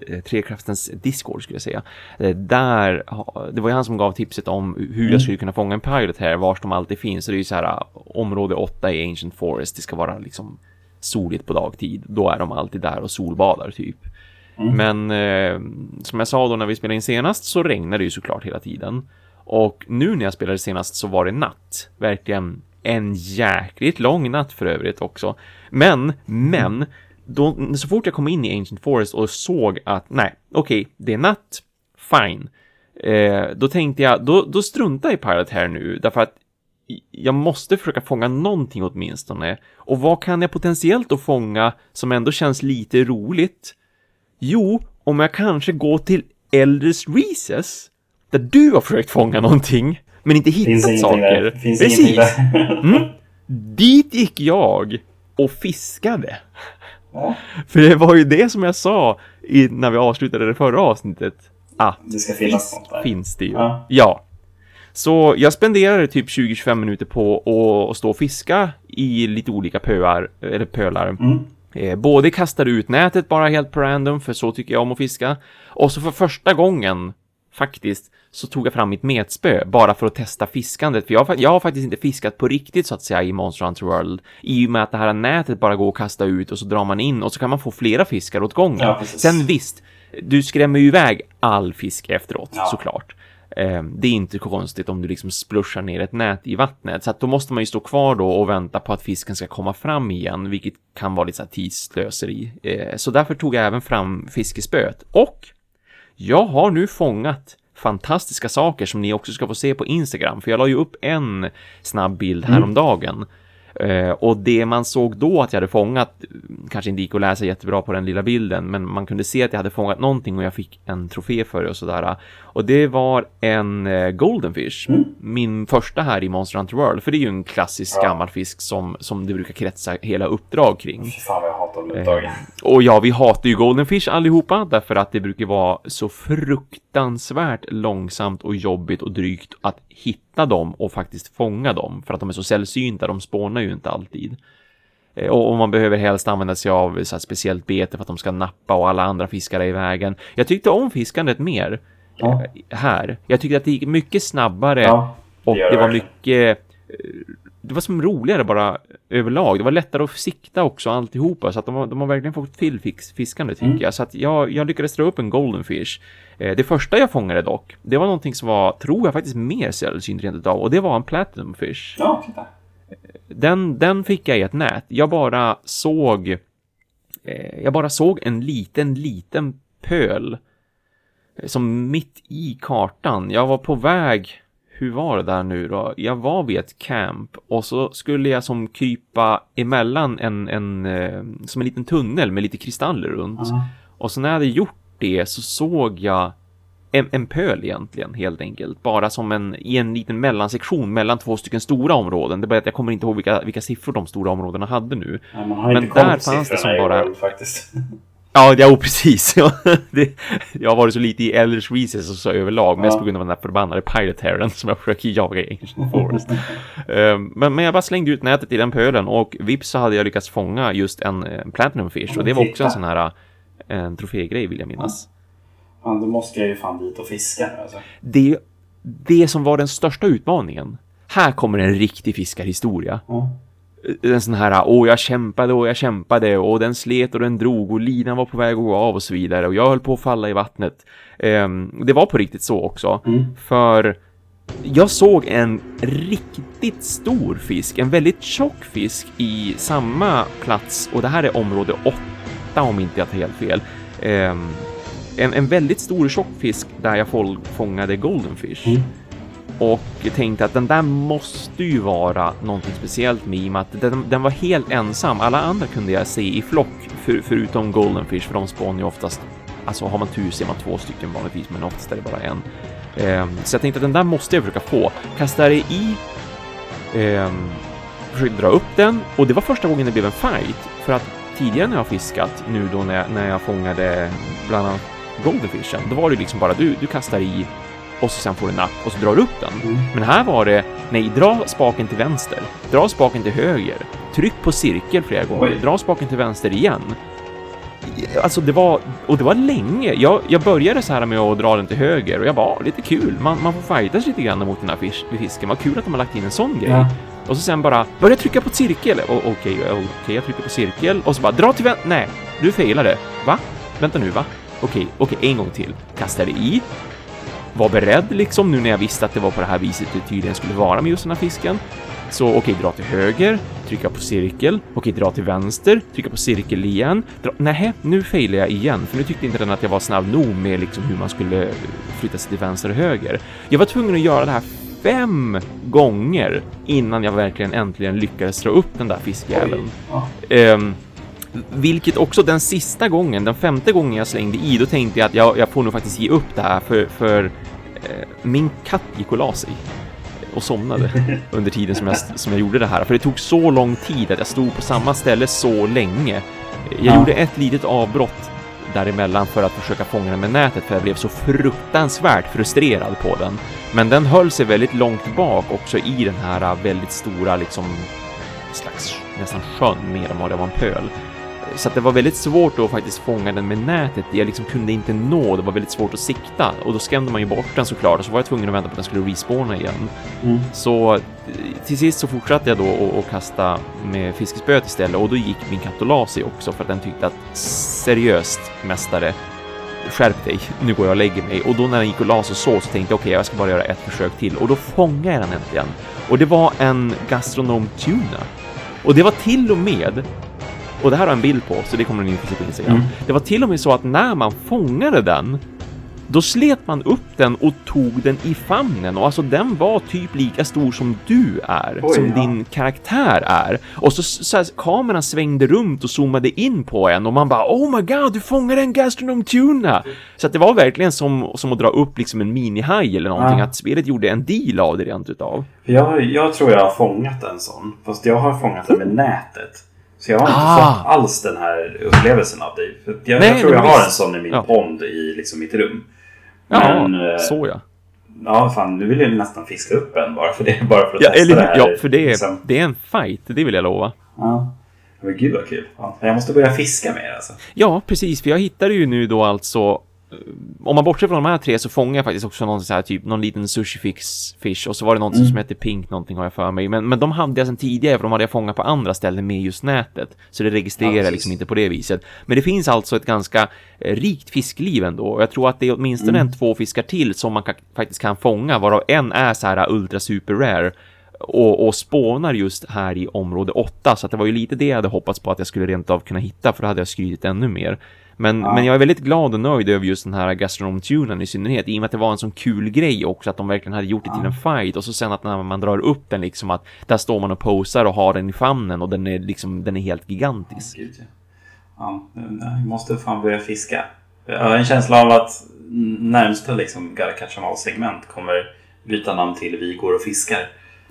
eh, Trekraftens Discord skulle jag säga. Eh, där, det var ju han som gav tipset om hur Mm. jag skulle kunna fånga en pilot här, vars de alltid finns. Så det är ju så här, eh, område 8 i Ancient Forest, det ska vara liksom soligt på dagtid. Då är de alltid där och solbadar typ. Mm. Men eh, som jag sa då när vi spelade in senast så regnade det ju såklart hela tiden. Och nu när jag spelade senast så var det natt. Verkligen en jäkligt lång natt för övrigt också. Men, men, då, så fort jag kom in i Ancient Forest och såg att nej, okej, det är natt, fine. Eh, då tänkte jag, då, då struntar jag i Pirate här nu, därför att jag måste försöka fånga någonting åtminstone. Och vad kan jag potentiellt då fånga som ändå känns lite roligt? Jo, om jag kanske går till Elders Recess, där du har försökt fånga någonting, men inte Finns hittat ingenting saker. där. Finns Precis. där. Mm. Dit gick jag och fiskade. Ja, För det var ju det som jag sa i, när vi avslutade det förra avsnittet. Ah, det ska finnas något där. finns det ju. Ja. Ja. Så jag spenderade typ 20-25 minuter på att- att stå och fiska i lite olika pöar, eller pölar. Mm. Eh, både kastade ut nätet bara helt på random, för så tycker jag om att fiska. Och så för första gången, faktiskt, så tog jag fram mitt metspö bara för att testa fiskandet. För jag, har jag har faktiskt inte fiskat på riktigt så att säga i Monster Hunter World. I och med att det här nätet bara går att kasta ut och så drar man in och så kan man få flera fiskar åt gången. Ja. Sen visst, du skrämmer ju iväg all fisk efteråt, Ja. såklart. Eh, Det är inte konstigt om du liksom splushar ner ett nät i vattnet. Så att då måste man ju stå kvar då och vänta på att fisken ska komma fram igen, vilket kan vara lite så här tidslöseri. Eh, Så därför tog jag även fram fiskespöet. Och jag har nu fångat fantastiska saker som ni också ska få se på Instagram, för jag la ju upp en snabb bild häromdagen. mm och det man såg då att jag hade fångat, kanske inte gick att läsa jättebra på den lilla bilden, men man kunde se att jag hade fångat någonting och jag fick en trofé för det och sådär. Och det var en eh, goldenfish, min första här i Monster Hunter World, för det är ju en klassisk Ja. gammal fisk som, som det brukar kretsa hela uppdrag kring. Fan hatar de uttagen. Och ja, vi hatar ju Goldenfish allihopa därför att det brukar vara så fruktansvärt långsamt och jobbigt och drygt att hitta dem och faktiskt fånga dem för att de är så sällsynta, de spånar ju inte alltid. Eh, Och, och man behöver helst använda sig av så speciellt bete för att de ska nappa och alla andra fiskar är i vägen. Jag tyckte om fiskandet mer Ja. eh, här. Jag tyckte att det gick mycket snabbare Ja, och gör det var mycket... eh, Det var som roligare bara överlag. Det var lättare att sikta också alltihopa. Så att de har, de har verkligen fått till fiskande tycker Mm. jag. Så att jag, jag lyckades dra upp en goldenfish. Eh, det första jag fångade dock, det var någonting som var, tror jag faktiskt mer sällsynt rent utav. Och det var en platinumfish. Ja, titta. Den, den fick jag i ett nät. Jag bara såg... Eh, jag bara såg en liten, liten pöl. eh, Som mitt i kartan. Jag var på väg... Hur var det där nu då? Jag var vid ett camp och så skulle jag som krypa emellan en, en, eh, som en liten tunnel med lite kristaller runt. Ja. Och så när jag hade gjort det så såg jag en, en pöl egentligen, helt enkelt. Bara som en, i en liten mellansektion mellan två stycken stora områden. Det är bara att jag kommer inte ihåg vilka, vilka siffror de stora områdena hade nu. Nej, Men där fanns det som bara- World faktiskt. Ja, ja precis. Ja, det, jag har varit så lite i Elders Recess och så överlag, mest Ja. på grund av den där förbannade Pirate Herren som jag försöker jaga i Ancient Forest. Ehm, men, men jag bara slängde ut nätet i den pölen och vips så hade jag lyckats fånga just en, en Platinum Fish och det var också en sån här en trofégrej vill jag minnas. Fan, då måste jag ju fan dit och fiska nu alltså. det, det som var den största utmaningen. Här kommer en riktig fiskarhistoria. Ja. En sån här, åh jag kämpade och jag kämpade och den slet och den drog och linan var på väg att gå av och så vidare och jag höll på att falla i vattnet. Ehm, det var på riktigt så också. Mm. För jag såg en riktigt stor fisk, en väldigt tjock fisk i samma plats och det här är område 8 om inte jag tar helt fel. Ehm, en, en väldigt stor tjock fisk där jag fång- fångade goldenfish. Mm. Och tänkte att den där måste ju vara någonting speciellt med i och med att den, den var helt ensam. Alla andra kunde jag se i flock för, förutom goldenfish för de spånar ju oftast Alltså har man tur ser man två stycken vanligtvis men oftast är det bara en. Ehm, så jag tänkte att den där måste jag försöka få. Kastade i Eh, försökte dra upp den och det var första gången det blev en fight. För att tidigare när jag fiskat, nu då när jag, när jag fångade bland annat Goldenfishen, då var det liksom bara du, du kastar i och så sen får du napp och så drar du upp den. Mm. Men här var det, nej, dra spaken till vänster, dra spaken till höger, tryck på cirkel flera gånger, Oj. dra spaken till vänster igen. Alltså det var, och det var länge. Jag, jag började så här med att dra den till höger och jag bara, "Ah, lite kul. Man, man får fightas lite grann mot den här fisk, fisken. Vad kul att de har lagt in en sån grej. Ja. Och så sen bara, börja trycka på cirkel. Och, Okej, ja, okej, jag trycker på cirkel. Och så bara, dra till vänster. Nej, du failade. Va? Vänta nu, va? Okej, okej, en gång till. Kastade i. Var beredd liksom, nu när jag visste att det var på det här viset det tydligen skulle vara med just den här fisken. Så okej, dra till höger, trycka på cirkel, okej, dra till vänster, trycka på cirkel igen. Dra... Nej, nu failade jag igen, för nu tyckte inte den att jag var snabb nog med liksom hur man skulle flytta sig till vänster och höger. Jag var tvungen att göra det här fem gånger innan jag verkligen äntligen lyckades dra upp den där fiskjäveln. Ja. Vilket också den sista gången, den femte gången jag slängde i, då tänkte jag att jag, jag får nog faktiskt ge upp det här för, för eh, min katt gick och la sig och somnade under tiden som jag, som jag gjorde det här. För det tog så lång tid att jag stod på samma ställe så länge. Jag Ja. gjorde ett litet avbrott däremellan för att försöka fånga den med nätet för jag blev så fruktansvärt frustrerad på den. Men den höll sig väldigt långt bak också i den här väldigt stora liksom slags nästan sjön mer än vad det var en pöl. Så att det var väldigt svårt att faktiskt fånga den med nätet. Jag liksom kunde inte nå, det var väldigt svårt att sikta och då skrämde man ju bort den såklart och så var jag tvungen att vänta på att den skulle respawna igen. Mm. Så eh, till sist så fortsatte jag då att- kasta med fiskespöet istället och då gick min katt och la sig också för att den tyckte att seriöst mästare skärp dig, nu går jag och lägger mig. Och då när den gick och la sig så, så tänkte jag okej, jag ska bara göra ett försök till. Och då fångade jag den äntligen. Och det var en gastronom tuna. Och det var till och med, och det här har jag en bild på, så det kommer ni inte se på Instagram. Mm. Det var till och med så att när man fångade den, då slet man upp den och tog den i famnen och alltså den var typ lika stor som du är, Oj, som ja. din karaktär är. Och så, så här, kameran svängde runt och zoomade in på en och man bara Oh my god, du fångade en gastronom tuna! Så att det var verkligen som, som att dra upp liksom en minihaj eller någonting, Ja. att spelet gjorde en deal av det rent utav. För jag, jag tror jag har fångat en sån. Fast jag har fångat den med nätet. Så jag har inte Ah. fått alls den här upplevelsen av dig. För jag, Nej, jag tror jag har en sån i min Ja. pond i liksom mitt rum. Ja, Men, eh, så ja. Ja, fan, nu vill jag nästan fiska upp en bara för det. Bara för att Ja, testa eller, det här. ja, för det är, liksom. det är en fight, det vill jag lova. Ja. Men gud vad kul. Ja, jag måste börja fiska mer alltså. Ja, precis, för jag hittade ju nu då alltså om man bortser från de här tre så fångar jag faktiskt också någon så här typ någon liten sushi fix fish och så var det någon Mm. som hette Pink någonting har jag för mig. Men, men de hade jag sedan tidigare för de hade jag fångat på andra ställen med just nätet. Så det registrerar Ja, liksom inte på det viset. Men det finns alltså ett ganska eh, rikt fiskliv ändå. Och jag tror att det är åtminstone Mm. en två fiskar till som man ka- faktiskt kan fånga varav en är så här uh, ultra super rare och, och spånar just här i område 8 så att det var ju lite det jag hade hoppats på att jag skulle rent av kunna hitta för då hade jag skrytit ännu mer. Men, Ja. men jag är väldigt glad och nöjd över just den här gastronom-tunen i synnerhet i och med att det var en sån kul grej också att de verkligen hade gjort det till en fight och så sen att när man drar upp den liksom att där står man och posar och har den i famnen och den är liksom den är helt gigantisk. Gud, ja. Ja, jag måste fan börja fiska. Jag har en känsla av att närmsta liksom 'em All-segment kommer byta namn till Vi går och fiskar.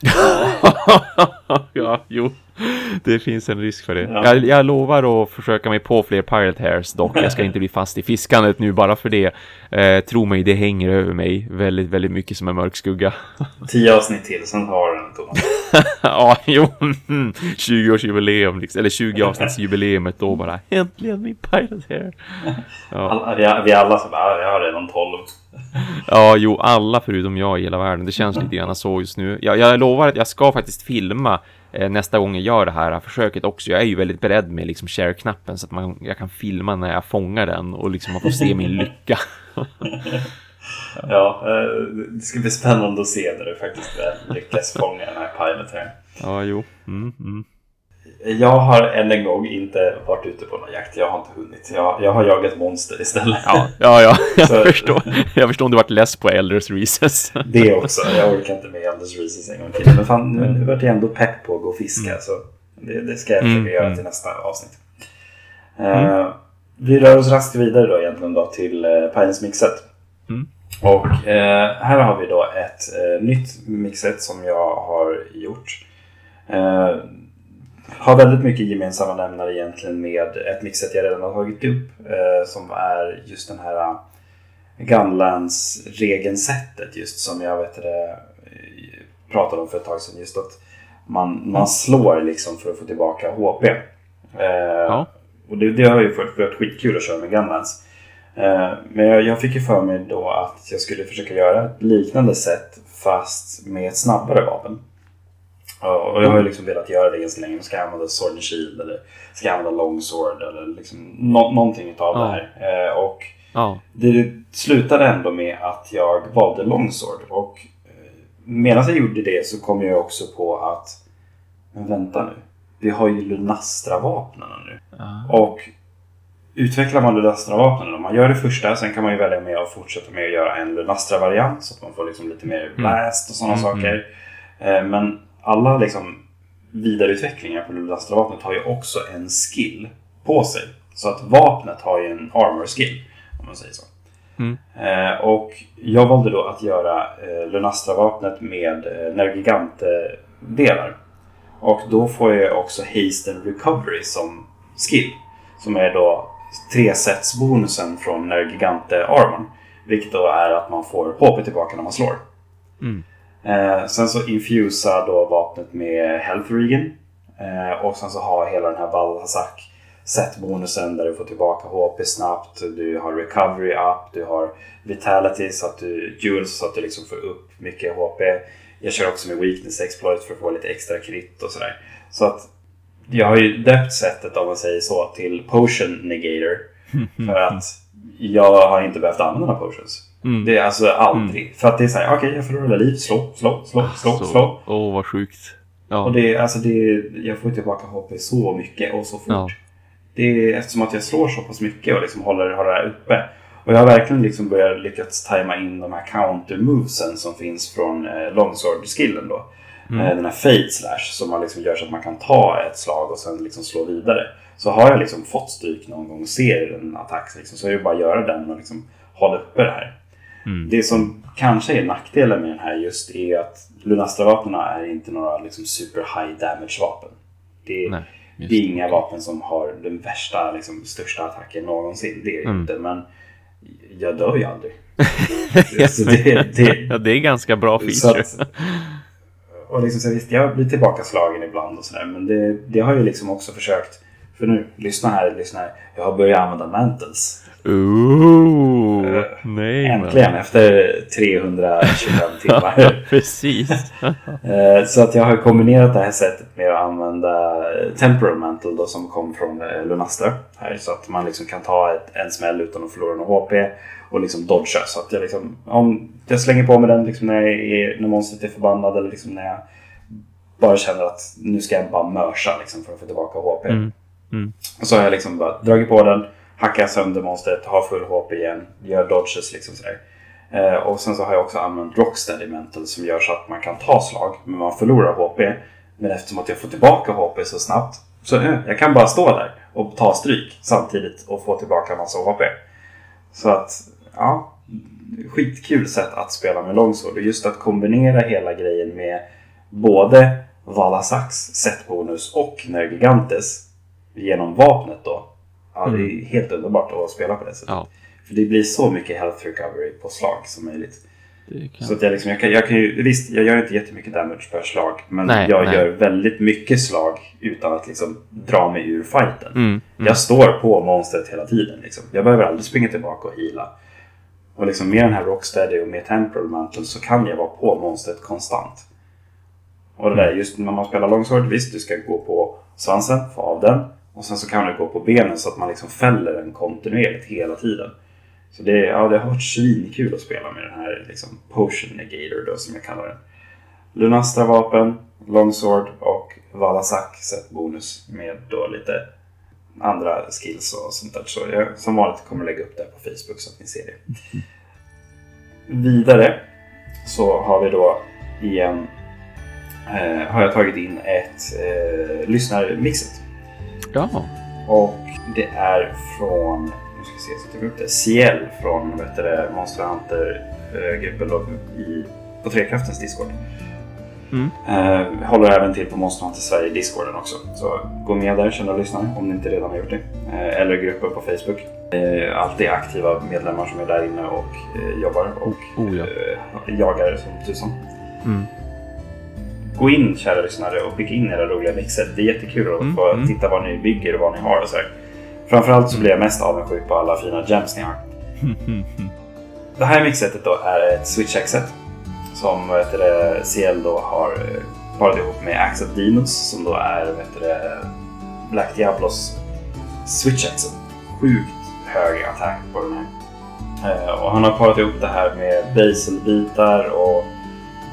ja, jo. Det finns en risk för det. Ja. Jag, jag lovar att försöka mig på fler Pirate Hairs dock. Jag ska inte bli fast i fiskandet nu bara för det. Eh, tro mig, det hänger över mig väldigt, väldigt mycket som en mörk skugga. Tio avsnitt till, sen har du den Thomas. ja, jo. 20-årsjubileum, liksom. eller 20 avsnittsjubileumet då bara. Äntligen min Pirate Hair. Ja. Alla, vi, vi alla så bara, "Ah, jag har redan tolv. Ja, jo, alla förutom jag i hela världen. Det känns lite grann så just nu. Jag, jag lovar att jag ska faktiskt filma nästa gång jag gör det här försöket också. Jag är ju väldigt beredd med liksom share-knappen så att man, jag kan filma när jag fångar den och liksom man får se min lycka. Ja, eh, det ska bli spännande att se när du faktiskt lyckas fånga den här pilot här. ja, jo. Mm, mm. Jag har än en gång inte varit ute på någon jakt. Jag har inte hunnit. Jag, jag har jagat monster istället. Ja, ja, ja, jag Så- förstår. Jag förstår om du varit less på Elders Recess. Det också. Jag orkar inte med Anders Reeses en gång till. Men fan, nu, nu vart jag ändå pepp på att gå och fiska. Så det, det ska jag försöka Mm, göra mm. till nästa avsnitt. Eh, vi rör oss raskt vidare då egentligen då till uh, Pines mixet. Mm. Och eh, här har vi då ett eh, nytt mixet som jag har gjort. Eh, har väldigt mycket gemensamma nämnare egentligen med ett mixet jag redan har tagit upp. Eh, som är just den här uh, Gunlands regelsättet just som jag vet det, pratade om för ett tag sedan. Just att man, man slår liksom för att få tillbaka HP. Eh, ja. Och det, det har ju varit skitkul att köra med Gunlands. Eh, men jag, jag, fick ju för mig då att jag skulle försöka göra ett liknande sätt fast med ett snabbare vapen. Och jag har ju liksom velat göra det ganska länge. Ska jag använda Sword and Shield eller ska jag använda Longsword eller liksom no någonting utav ja. det här. Eh, och ja. det slutade ändå med att jag valde Longsword. Och eh, medan jag gjorde det så kom jag också på att men vänta nu. Vi har ju Lunastra-vapnen nu. Ja. Och utvecklar man Lunastra-vapnen, om man gör det första, sen kan man ju välja med att fortsätta med att göra en Lunastra-variant så att man får liksom lite mer mm. blast och sådana mm. saker. Mm. Men alla liksom vidareutvecklingar på Lunastra-vapnet har ju också en skill på sig. Så att vapnet har ju en armor skill, om man säger så. Mm. Eh, och jag valde då att göra eh, Lunastra-vapnet med eh, Nergigante-delar. Och då får jag också Haste and Recovery som skill. Som är då tre sets bonusen från Nergigante Armon. Vilket då är att man får HP tillbaka när man slår. Mm. Eh, sen så infusa då vapnet med Health Regen. Eh, och sen så har hela den här Valhazak set-bonusen där du får tillbaka HP snabbt. Du har Recovery up, du har Vitality så att du Jules så att du liksom får upp mycket HP. Jag kör också med Weakness Exploit för att få lite extra krit och sådär. Så att jag har ju döpt sättet om man säger så till Potion Negator. För att jag har inte behövt använda potions. Mm. Det är alltså aldrig. Mm. För att det är så här, okej okay, jag förlorar liv, slå, slå, slå, slå, så, slå. Åh oh, vad sjukt. Ja. Och det, alltså det, jag får tillbaka HP så mycket och så fort. Ja. Det är eftersom att jag slår så pass mycket och liksom håller, håller det här uppe. Och jag har verkligen liksom börjat lyckats tajma in de här counter-movesen som finns från eh, longsword-skillen då. Mm. Eh, den här fade slash som man liksom gör så att man kan ta ett slag och sen liksom slå vidare. Så har jag liksom fått stryk någon gång och ser en attack liksom, så är det bara att göra den och liksom hålla uppe det här. Mm. Det som kanske är nackdelen med den här just är att Lunastra-vapnen är inte några liksom super high damage-vapen. Det, Nej, det är inga vapen som har den värsta, liksom, största attacken någonsin. Det är mm. inte, men jag dör ju aldrig. det, det, ja, det är ganska bra feature. Att, och liksom, så visst, jag blir tillbakaslagen ibland och sådär, men det, det har jag liksom också försökt. För nu, lyssna här, lyssna här. Jag har börjat använda mantles. Ooh, uh, nej, äntligen men. efter 325 timmar. Precis. uh, så att jag har kombinerat det här sättet med att använda Temporal Mantle då, som kom från Lunastra. Här, så att man liksom kan ta ett, en smäll utan att förlora någon HP och liksom dodga. Så att jag, liksom, om jag slänger på mig den liksom när, jag är, när monstret är förbannad eller liksom när jag bara känner att nu ska jag bara mörsa liksom, för att få tillbaka HP. Mm. Mm. Och så har jag liksom bara dragit på den hackar sönder monstret, har full HP igen, gör dodges liksom sådär. Eh, och sen så har jag också använt Rocksteady Mental som gör så att man kan ta slag men man förlorar HP. Men eftersom att jag får tillbaka HP så snabbt så eh, jag kan bara stå där och ta stryk samtidigt och få tillbaka en massa HP. Så att, ja, skitkul sätt att spela med Longsword och just att kombinera hela grejen med både Valasax setbonus och Nergigantes genom vapnet då Ja, det är mm. helt underbart att spela på det sättet. Ja. För det blir så mycket health recovery på slag som möjligt. Så att jag, liksom, jag, kan, jag kan ju, visst, jag gör inte jättemycket damage per slag. Men nej, jag nej. gör väldigt mycket slag utan att liksom dra mig ur fighten. Mm, mm. Jag står på monstret hela tiden. Liksom. Jag behöver aldrig springa tillbaka och hila. Och liksom med den här Rocksteady och med Temporal Mantle så kan jag vara på monstret konstant. Och det där just när man spelar Longsword, visst du ska gå på svansen, få av den. Och sen så kan det gå på benen så att man liksom fäller den kontinuerligt hela tiden. Så det, ja, det har varit svinkul att spela med den här liksom, Potion Negator då, som jag kallar den. Lunastra-vapen, Longsword och Valasak set bonus med då lite andra skills och sånt där. Så jag som vanligt kommer lägga upp det på Facebook så att ni ser det. Vidare så har vi då igen eh, har jag tagit in ett eh, lyssnarmixet Ja. Och det är från, nu ska vi se så jag upp det, Ciel från vet det, Monster Hunter-gruppen i, på Trekraftens Discord. Mm. Eh, håller även till på Monster Hunter Sverige Discorden också. Så gå med där kära lyssnare om ni inte redan har gjort det. Eh, eller gruppen på Facebook. Eh, alltid aktiva medlemmar som är där inne och eh, jobbar och Oh, ja. eh, jagar som tusan. Mm. Gå in kära lyssnare och skicka in era roliga mixer. Det är jättekul att Mm, få mm. titta vad ni bygger och vad ni har och sådär. Framförallt så blir jag mest avundsjuk på alla fina gems ni har. Det här mixsetet då är ett Switch X-set som vad heter det, CL då har eh, parat ihop med Axe of Demons som då är vad heter det, Black Diablos Switch X. Sjukt hög attack på den här. Eh, och han har parat ihop det här med baselbitar och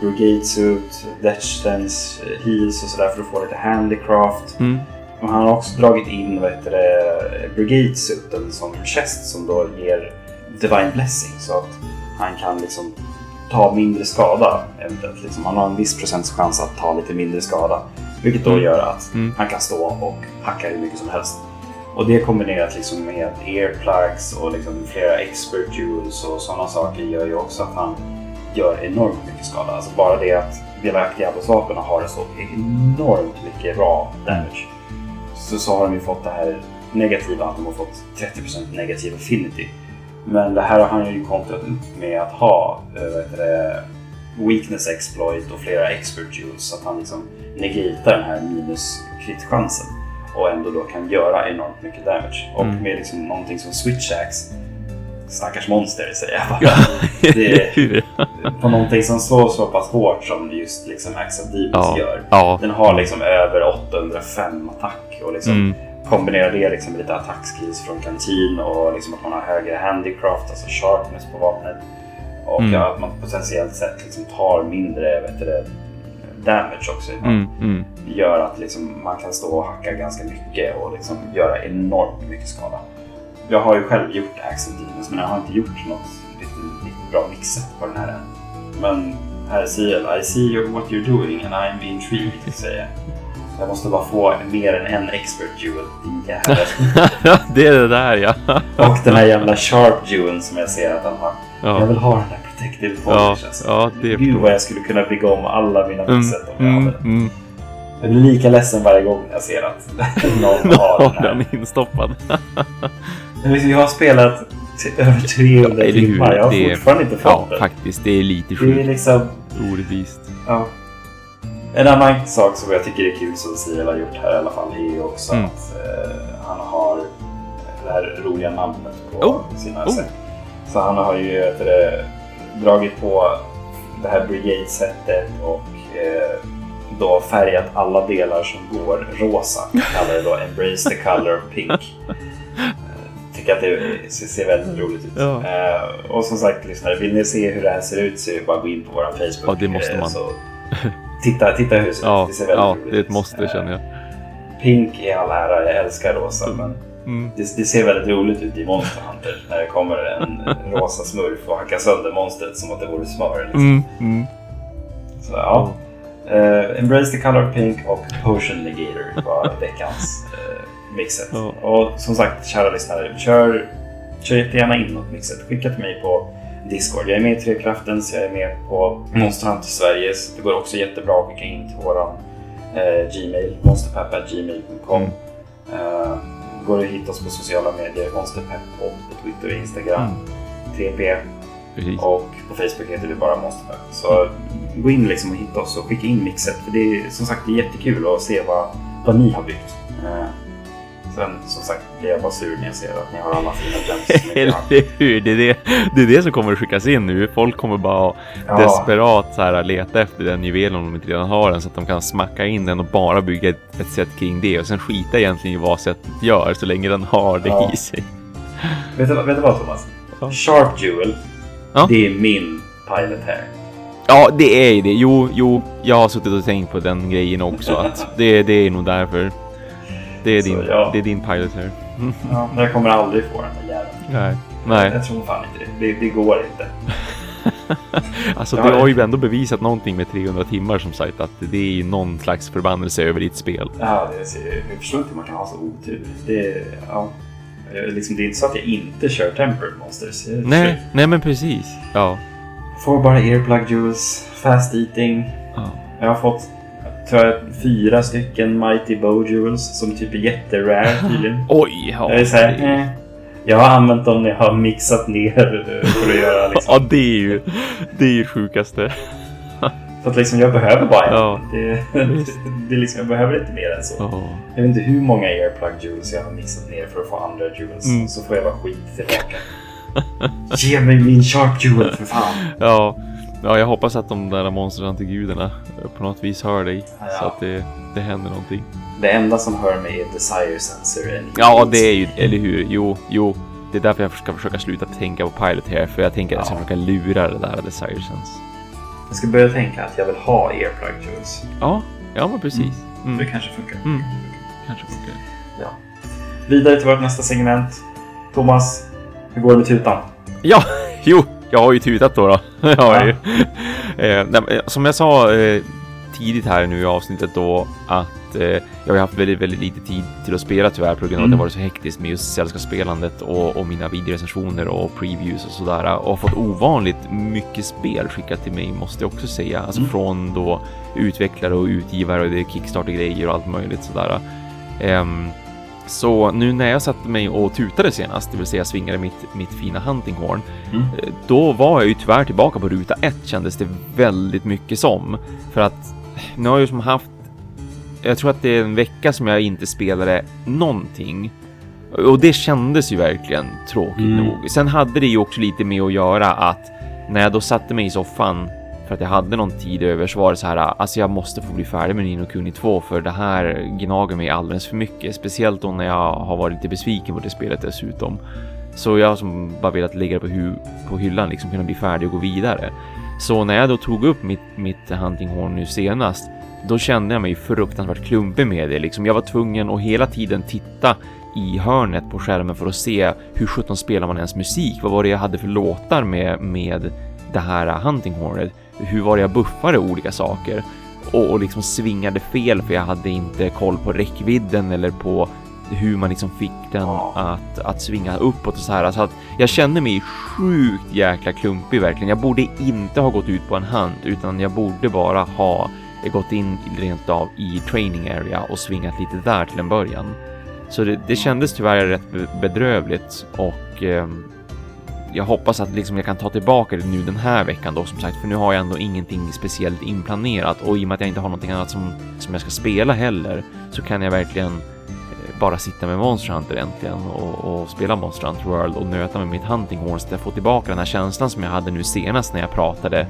Brigade Suit, Stance, eh, Heals och sådär för att få lite handicraft. Mm. Och han har också dragit in vad heter det, Brigade Suiten som chest som då ger Divine Blessing så att han kan liksom ta mindre skada. eventuellt. Liksom, han har en viss procents chans att ta lite mindre skada. Vilket då Mm. gör att Mm. han kan stå och hacka hur mycket som helst. Och det kombinerat liksom med earplugs och liksom flera expert jewels och sådana saker gör ju också att han gör enormt mycket skada. Alltså bara det att vapen har så enormt mycket raw damage. Så, så har de ju fått det här negativa, att de har fått 30% negativ affinity. Men det här har han ju kontrat upp med att ha eh, vad det, weakness exploit och flera expert jewels så att han liksom negatar den här minus crit-chansen och ändå då kan göra enormt mycket damage. Och Mm. med liksom någonting som switch axe, stackars monster säger jag bara. Det- Hur? På någonting som slår så pass hårt som just liksom Demons Ja. gör. Ja. Den har liksom över 805 attack och liksom Mm. kombinerar det liksom med lite attackskills från kantin och liksom att man har högre handicraft, alltså sharpness på vapnet. Och Mm. ja, att man potentiellt sett liksom tar mindre vet du, damage också. Mm. Mm. Gör att liksom man kan stå och hacka ganska mycket och liksom göra enormt mycket skada. Jag har ju själv gjort Axe of Demons men jag har inte gjort något riktigt, riktigt bra mixet på den här än. Men här CL, I see what you're doing and I'm intrigued, säger jag. Jag måste bara få mer än en expert jewel, din jävel. det är det där ja. Och den här jävla sharp jeweln som jag ser att han har. Jag Ja, vill ha den där protective ja, polish alltså. ja det Gud förstår vad jag skulle kunna bygga om alla mina Mm, mixet om jag mm, hade. mm. Jag blir lika ledsen varje gång jag ser att någon har den här. den instoppad. Men Jag har spelat över 300 Eller hur? timmar. Jag har Det är- fortfarande inte Ja, fått den. faktiskt. Det är lite Det är sjukt liksom... orättvist. Ja. En annan sak som jag tycker är kul som CL har gjort här i alla fall är ju också Mm. att eh, han har det här roliga namnet på Oh, sina oh. Så han har ju det, dragit på det här Brigade-sättet och eh, då färgat alla delar som går rosa. Kallar det då Embrace the color of pink. Tycker att det ser ser väldigt roligt ut. Ja. Eh, och som sagt lyssnare, vill ni se hur det här ser ut så är det bara att gå in på vår Facebook. Ja, det måste eh, man. Så titta, titta hur det ser Ja, ut. Det ser väldigt ja roligt det är ett ut. måste Eh, känner jag. Pink är all ära, jag älskar rosa. Men Mm. det, det ser väldigt roligt ut i Monster Hunter när det kommer en rosa smurf och hackar sönder monstret som att det vore smör. Liksom. Mm. Mm. Så, ja. Eh, Embrace the color pink och Potion Negator var veckans uh, mixet. Ja. Och som sagt, kära lyssnare, kör, kör jättegärna in något mixet. Skicka till mig på Discord. Jag är med i Trekraftens, jag är med på Monster Hunter Sverige. Så Det går också jättebra att skicka in till våran eh, Gmail, monsterpepp.gmail.com. Mm. Eh, går att hitta oss på sociala medier, monsterpepp och på Twitter och Instagram. Mm. 3P Precis. och på Facebook heter vi bara Monsterpepp. Så gå in liksom och hitta oss och skicka in mixet. För det är som sagt det är jättekul att se vad, vad ni har byggt. Eh, sen som sagt blir jag bara sur när jag ser att ni har alla fina gems. Eller hur? Det är det, det är det som kommer att skickas in nu. Folk kommer bara Ja, desperat så här, leta efter den juvelen om de inte redan har den så att de kan smacka in den och bara bygga ett, ett sätt kring det och sen skita egentligen i vad sättet gör så länge den har det Ja. i sig. vet, du, vet du vad Thomas? Ja. Sharp Jewel, Ja. det är min pilot här. Ja, det är ju det. Jo, jo, jag har suttit och tänkt på den grejen också. Att det, det är nog därför. Det är Så, din, ja. det är din pilot här. Ja, men jag kommer aldrig få den där jäveln. Nej. Nej, Jag tror fan inte det. Det, det går inte. alltså Ja, det- har ju ändå bevisat någonting med 300 timmar som sagt att det är ju någon slags förbannelse över ditt spel. Ja, det ser, jag förstår inte hur man kan ha så otur. Det, ja, Eh, liksom, det är inte så att jag inte kör Tempered Monsters. Jag Nej, kör- nej men precis. Ja. Får bara earplug juice, fast eating, ja. Jag har fått tror jag, fyra stycken Mighty Bow Jewels som typ är jätterare tydligen. Oj! Ja, Jag är så här, eh. Jag har använt dem när jag har mixat ner för att göra liksom. ja, det är ju det är ju sjukaste. För att liksom jag behöver bara en. Ja. Det, det är liksom, jag behöver inte mer än så. Ja. Jag vet inte hur många airplug jewels jag har mixat ner för att få andra jewels. Mm. Så får jag bara skit tillbaka. Ge mig min sharp jewel för fan. Ja, ja, jag hoppas att de där monsterantigudarna på något vis hör dig. Ja. Så att det, det händer någonting. Det enda som hör mig är desire sensor. Ja, det är ju, eller hur? Jo, jo. Det är därför jag ska försöka sluta tänka på Pilot här. För jag tänker att jag ska Ja. försöka lura det där Desire Sense. Jag ska börja tänka att jag vill ha airplug jewels. Ja, ja men precis. Det Mm. kanske funkar. Mm. Kanske funkar. Ja. Vidare till vårt nästa segment. Thomas, hur går det med tutan? Ja, jo, jag har ju tutat då. då. Jag har ju. Eh, nej, som jag sa eh, tidigt här nu i avsnittet då att eh, jag har haft väldigt, väldigt lite tid till att spela tyvärr på grund av att Mm. det varit så hektiskt med just sällskapsspelandet och, och mina videorecensioner och previews och sådär och fått ovanligt mycket spel skickat till mig måste jag också säga. Alltså Mm. från då utvecklare och utgivare och det är Kickstarter-grejer och allt möjligt sådär. Ehm, så nu när jag satte mig och tutade senast, det vill säga svingade mitt, mitt fina huntinghorn, Mm. eh, då var jag ju tyvärr tillbaka på ruta ett kändes det väldigt mycket som. För att nu har jag ju som haft, jag tror att det är en vecka som jag inte spelade någonting. Och det kändes ju verkligen tråkigt Mm. nog. Sen hade det ju också lite med att göra att när jag då satte mig i soffan för att jag hade någon tid över så var det så här, alltså jag måste få bli färdig med Nino Kuni 2 för det här gnager mig alldeles för mycket. Speciellt då när jag har varit lite besviken på det spelet dessutom. Så jag har som bara velat lägga det på, hu- på hyllan, liksom kunna bli färdig och gå vidare. Så när jag då tog upp mitt, mitt huntinghorn nu senast, då kände jag mig fruktansvärt klumpig med det. Liksom jag var tvungen att hela tiden titta i hörnet på skärmen för att se hur sjutton spelar man ens musik? Vad var det jag hade för låtar med, med det här Hunting Hornet? Hur var det jag buffade olika saker? Och, och liksom svingade fel för jag hade inte koll på räckvidden eller på hur man liksom fick den att, att svinga uppåt och så här. Så att jag kände mig sjukt jäkla klumpig verkligen. Jag borde inte ha gått ut på en hunt utan jag borde bara ha gått in rent av i training area och svingat lite där till en början. Så det, det kändes tyvärr rätt be- bedrövligt och ehm, jag hoppas att liksom jag kan ta tillbaka det nu den här veckan då som sagt, för nu har jag ändå ingenting speciellt inplanerat och i och med att jag inte har någonting annat som, som jag ska spela heller så kan jag verkligen eh, bara sitta med Monster Hunter äntligen och, och spela Monster Hunter World och nöta med mitt huntinghorn så att jag får tillbaka den här känslan som jag hade nu senast när jag pratade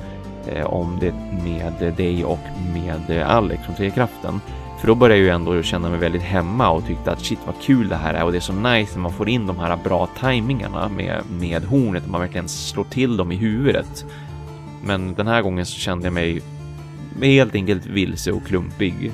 eh, om det med dig och med Alex från Trekraften. För då började jag ju ändå känna mig väldigt hemma och tyckte att shit vad kul det här är och det är så nice när man får in de här bra tajmingarna med, med hornet och man verkligen slår till dem i huvudet. Men den här gången så kände jag mig helt enkelt vilse och klumpig.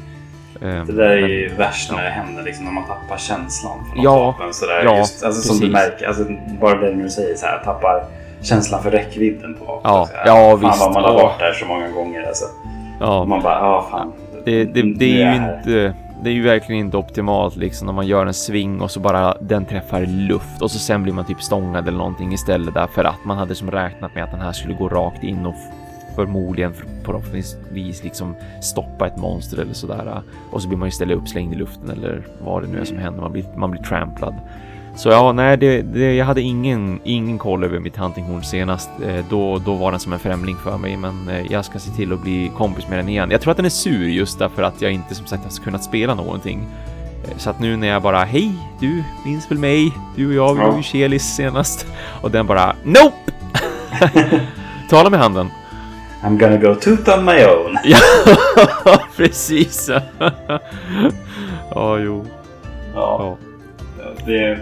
Ehm, Det där är men- ju värst när det händer liksom när man tappar känslan för något Ja, vapen. Sådär, ja, just, alltså, som du precis. märker, alltså, bara det du säger så här, tappar känslan för räckvidden på vapnet. Ja, ja, fan visst. vad man har varit där så många gånger. Alltså. Ja, Och man bara, ja fan. Det, det, det är ju inte... Det är ju verkligen inte optimalt liksom när man gör en sving och så bara den träffar luft och så sen blir man typ stångad eller någonting istället därför att man hade som räknat med att den här skulle gå rakt in och förmodligen för- förhoppningsvis liksom stoppa ett monster eller sådär. Och så blir man istället uppslängd i luften eller vad det nu är som händer. Man blir, man blir tramplad. Så ja, nej, det, det, jag hade ingen, ingen koll över mitt huntinghorn senast. Eh, då, då var den som en främling för mig, men eh, jag ska se till att bli kompis med den igen. Jag tror att den är sur just därför att jag inte som sagt har kunnat spela någonting. Eh, Så att nu när jag bara hej, du minns väl mig? Du och jag, vi var ju Kelis senast. Och den bara nope! Tala med handen. I'm gonna go toot on my own. Ja, precis. ja, jo. Ja, Ja. det,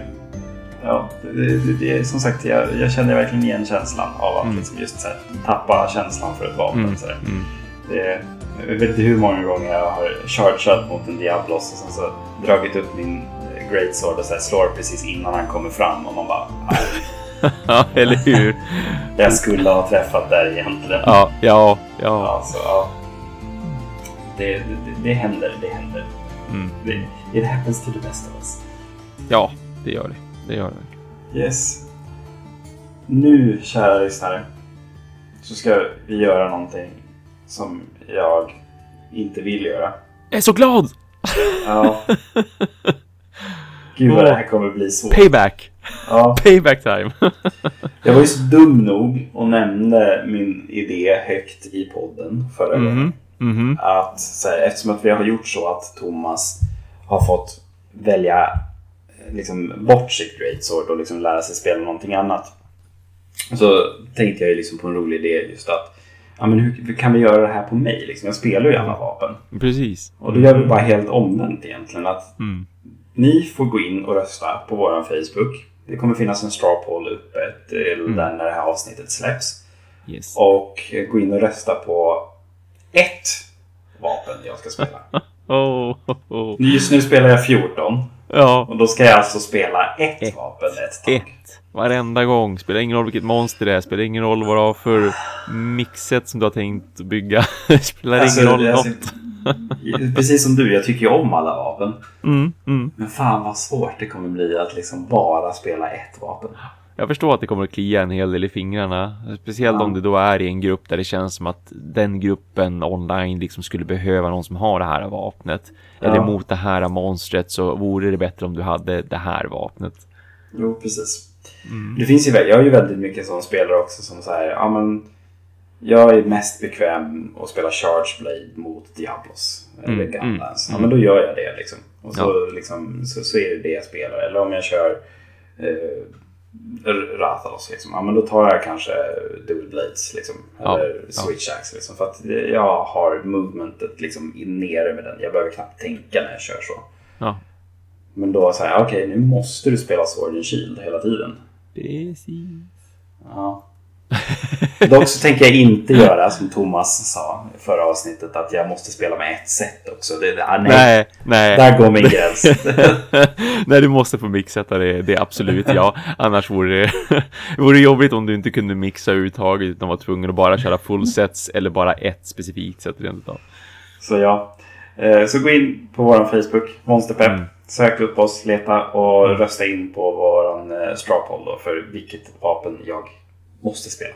ja, det, det, det som sagt, jag, jag känner verkligen igen känslan av att Mm. liksom just så här, tappa känslan för ett vapen. Mm. Så. Mm. Det, jag vet inte hur många gånger jag har chargeat mot en Diablos och sen så dragit upp min eh, Great Sword och så här slår precis innan han kommer fram och man bara "Aj, ja, eller hur? Jag skulle ha träffat där egentligen. Ja, ja, ja. Alltså, ja. Det, det, det händer, det händer. Mm. It happens to the best of us. Ja, det gör det. Det gör det. Yes. Nu, kära lyssnare, så ska vi göra någonting som jag inte vill göra. Jag är så glad! Ja. Gud vad det här kommer bli svårt. Payback! Ja. Payback time! Jag var ju så dum nog och nämnde min idé högt i podden förra Mhm. gången. Mhm. Att så här, eftersom att vi har gjort så att Thomas har fått välja liksom, bort sitt Great Sword och liksom lära sig spela någonting annat. Så tänkte jag liksom på en rolig idé just att ja, men hur, hur kan vi göra det här på mig? Liksom, jag spelar ju alla vapen. Precis. Och då gör vi bara helt omvänt egentligen. Att Mm. ni får gå in och rösta på vår Facebook. Det kommer finnas en straw poll uppe till Mm. där när det här avsnittet släpps. Yes. Och gå in och rösta på ett vapen jag ska spela. Oh, oh, oh. Just nu spelar jag 14. Ja. Och då ska jag alltså spela ett, Ett. vapen ett tag. Ett. Varenda gång. Spelar ingen roll vilket monster det är. Spelar ingen roll vad du har för mixet som du har tänkt bygga. Spelar Alltså, ingen roll det- något. alltså, precis som du, jag tycker ju om alla vapen. Mm, mm. Men fan vad svårt det kommer bli att liksom bara spela ett vapen. Jag förstår att det kommer att klia en hel del i fingrarna. Speciellt Ja. om det då är i en grupp där det känns som att den gruppen online liksom skulle behöva någon som har det här vapnet. Eller Ja. mot det här monstret så vore det bättre om du hade det här vapnet. Jo, precis. Det finns ju, jag är ju väldigt mycket som spelare också som säger ja men jag är mest bekväm att spela Charge Blade mot Diablos. Eller Mm, mm, Ja men då gör jag det liksom. Och så, liksom, så, så är det det jag spelar. Eller om jag kör eh, Rathalos liksom. Ja men då tar jag kanske Dual Blades liksom. Ja, Eller ja. Switch Axe liksom. För att jag har movementet liksom nere med den. Jag behöver knappt tänka när jag kör så. Ja, Men då säger jag okej nu måste du spela Sword and Shield hela tiden. precis. Ja. Dock så tänker jag inte göra som Thomas sa i förra avsnittet att jag måste spela med ett set också. Det, ah, nej. Nej, nej. Där går min gräns. Nej, du måste få mixsätta det. Det är absolut ja. Annars vore det, vore det jobbigt om du inte kunde mixa överhuvudtaget utan var tvungen att bara köra full sets eller bara ett specifikt set rent utav. så ja. Eh, Så gå in på vår Facebook, Monsterpepp. Mm. Sök upp oss, leta och rösta in på vår eh, straw poll då för vilket vapen jag måste spela.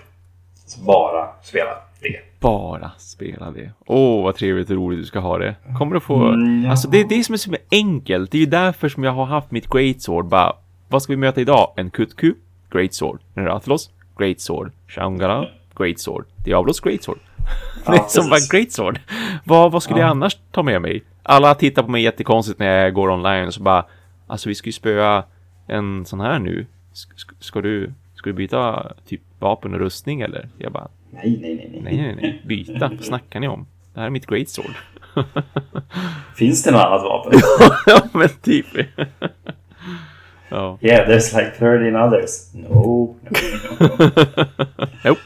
Så bara spela det. Bara spela det. Åh, vad trevligt och roligt du ska ha det. Kommer du få... Mm, ja. Alltså det är det som är så enkelt. Det är ju därför som jag har haft mitt Great Sword. Bara, vad ska vi möta idag? En Kutku? Great Sword. En Rathalos? Great Sword. Shangara? Great Sword. Diablos? Great Sword. Ja, det är som bara precis. Great Sword. Vad, vad skulle jag annars ta med mig? Alla tittar på mig jättekonstigt när jag går online och så bara Alltså vi ska ju spöa en sån här nu. Ska- ska du, ska du byta typ vapen och rustning eller? Jag bara Nej, nej, nej. nej. Nej, nej. Byta. Vad snackar ni om? Det här är mitt Great Sword. Finns det något annat vapen? ja, men typ. ja. Yeah, there's like 13 others. No, no, no, no. Nope.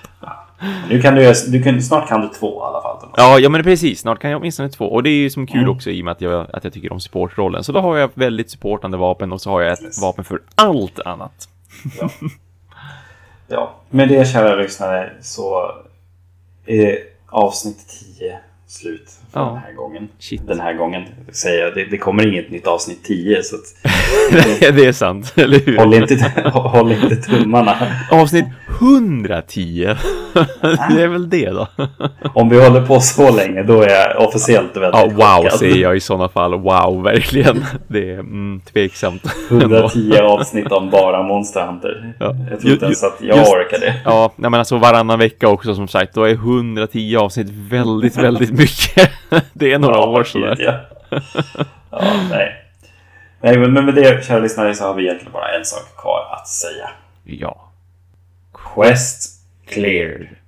Nu kan du, du kan, snart kan du två i alla fall. Ja, ja, men precis. Snart kan jag åtminstone två. Och det är ju som kul Mm. också i och med att jag, att jag tycker om supportrollen. Så då har jag väldigt supportande vapen och så har jag ett Yes. vapen för allt annat. Ja. Ja, med det kära lyssnare så är avsnitt 10 slut för Ja. den här gången. Shit. Den här gången säger jag, det, det kommer inget nytt avsnitt 10 så att, det är sant, eller hur? håll, inte, håll inte tummarna. Avsnitt 110. det är väl det då. Om vi håller på så länge då är jag officiellt väldigt Ja, wow chockad. säger jag i sådana fall. Wow, verkligen. Det är mm, tveksamt. 110 avsnitt om bara Monster Hunter. Ja. Jag tror inte ens att jag just- orkar det. Ja, men alltså varannan vecka också som sagt. Då är 110 avsnitt väldigt, väldigt mycket. Det är några Ja, år sådär. Ja. ja, nej. Nej, men men med det, kära lyssnare, så har vi egentligen bara en sak kvar att säga. Ja. Quest cleared.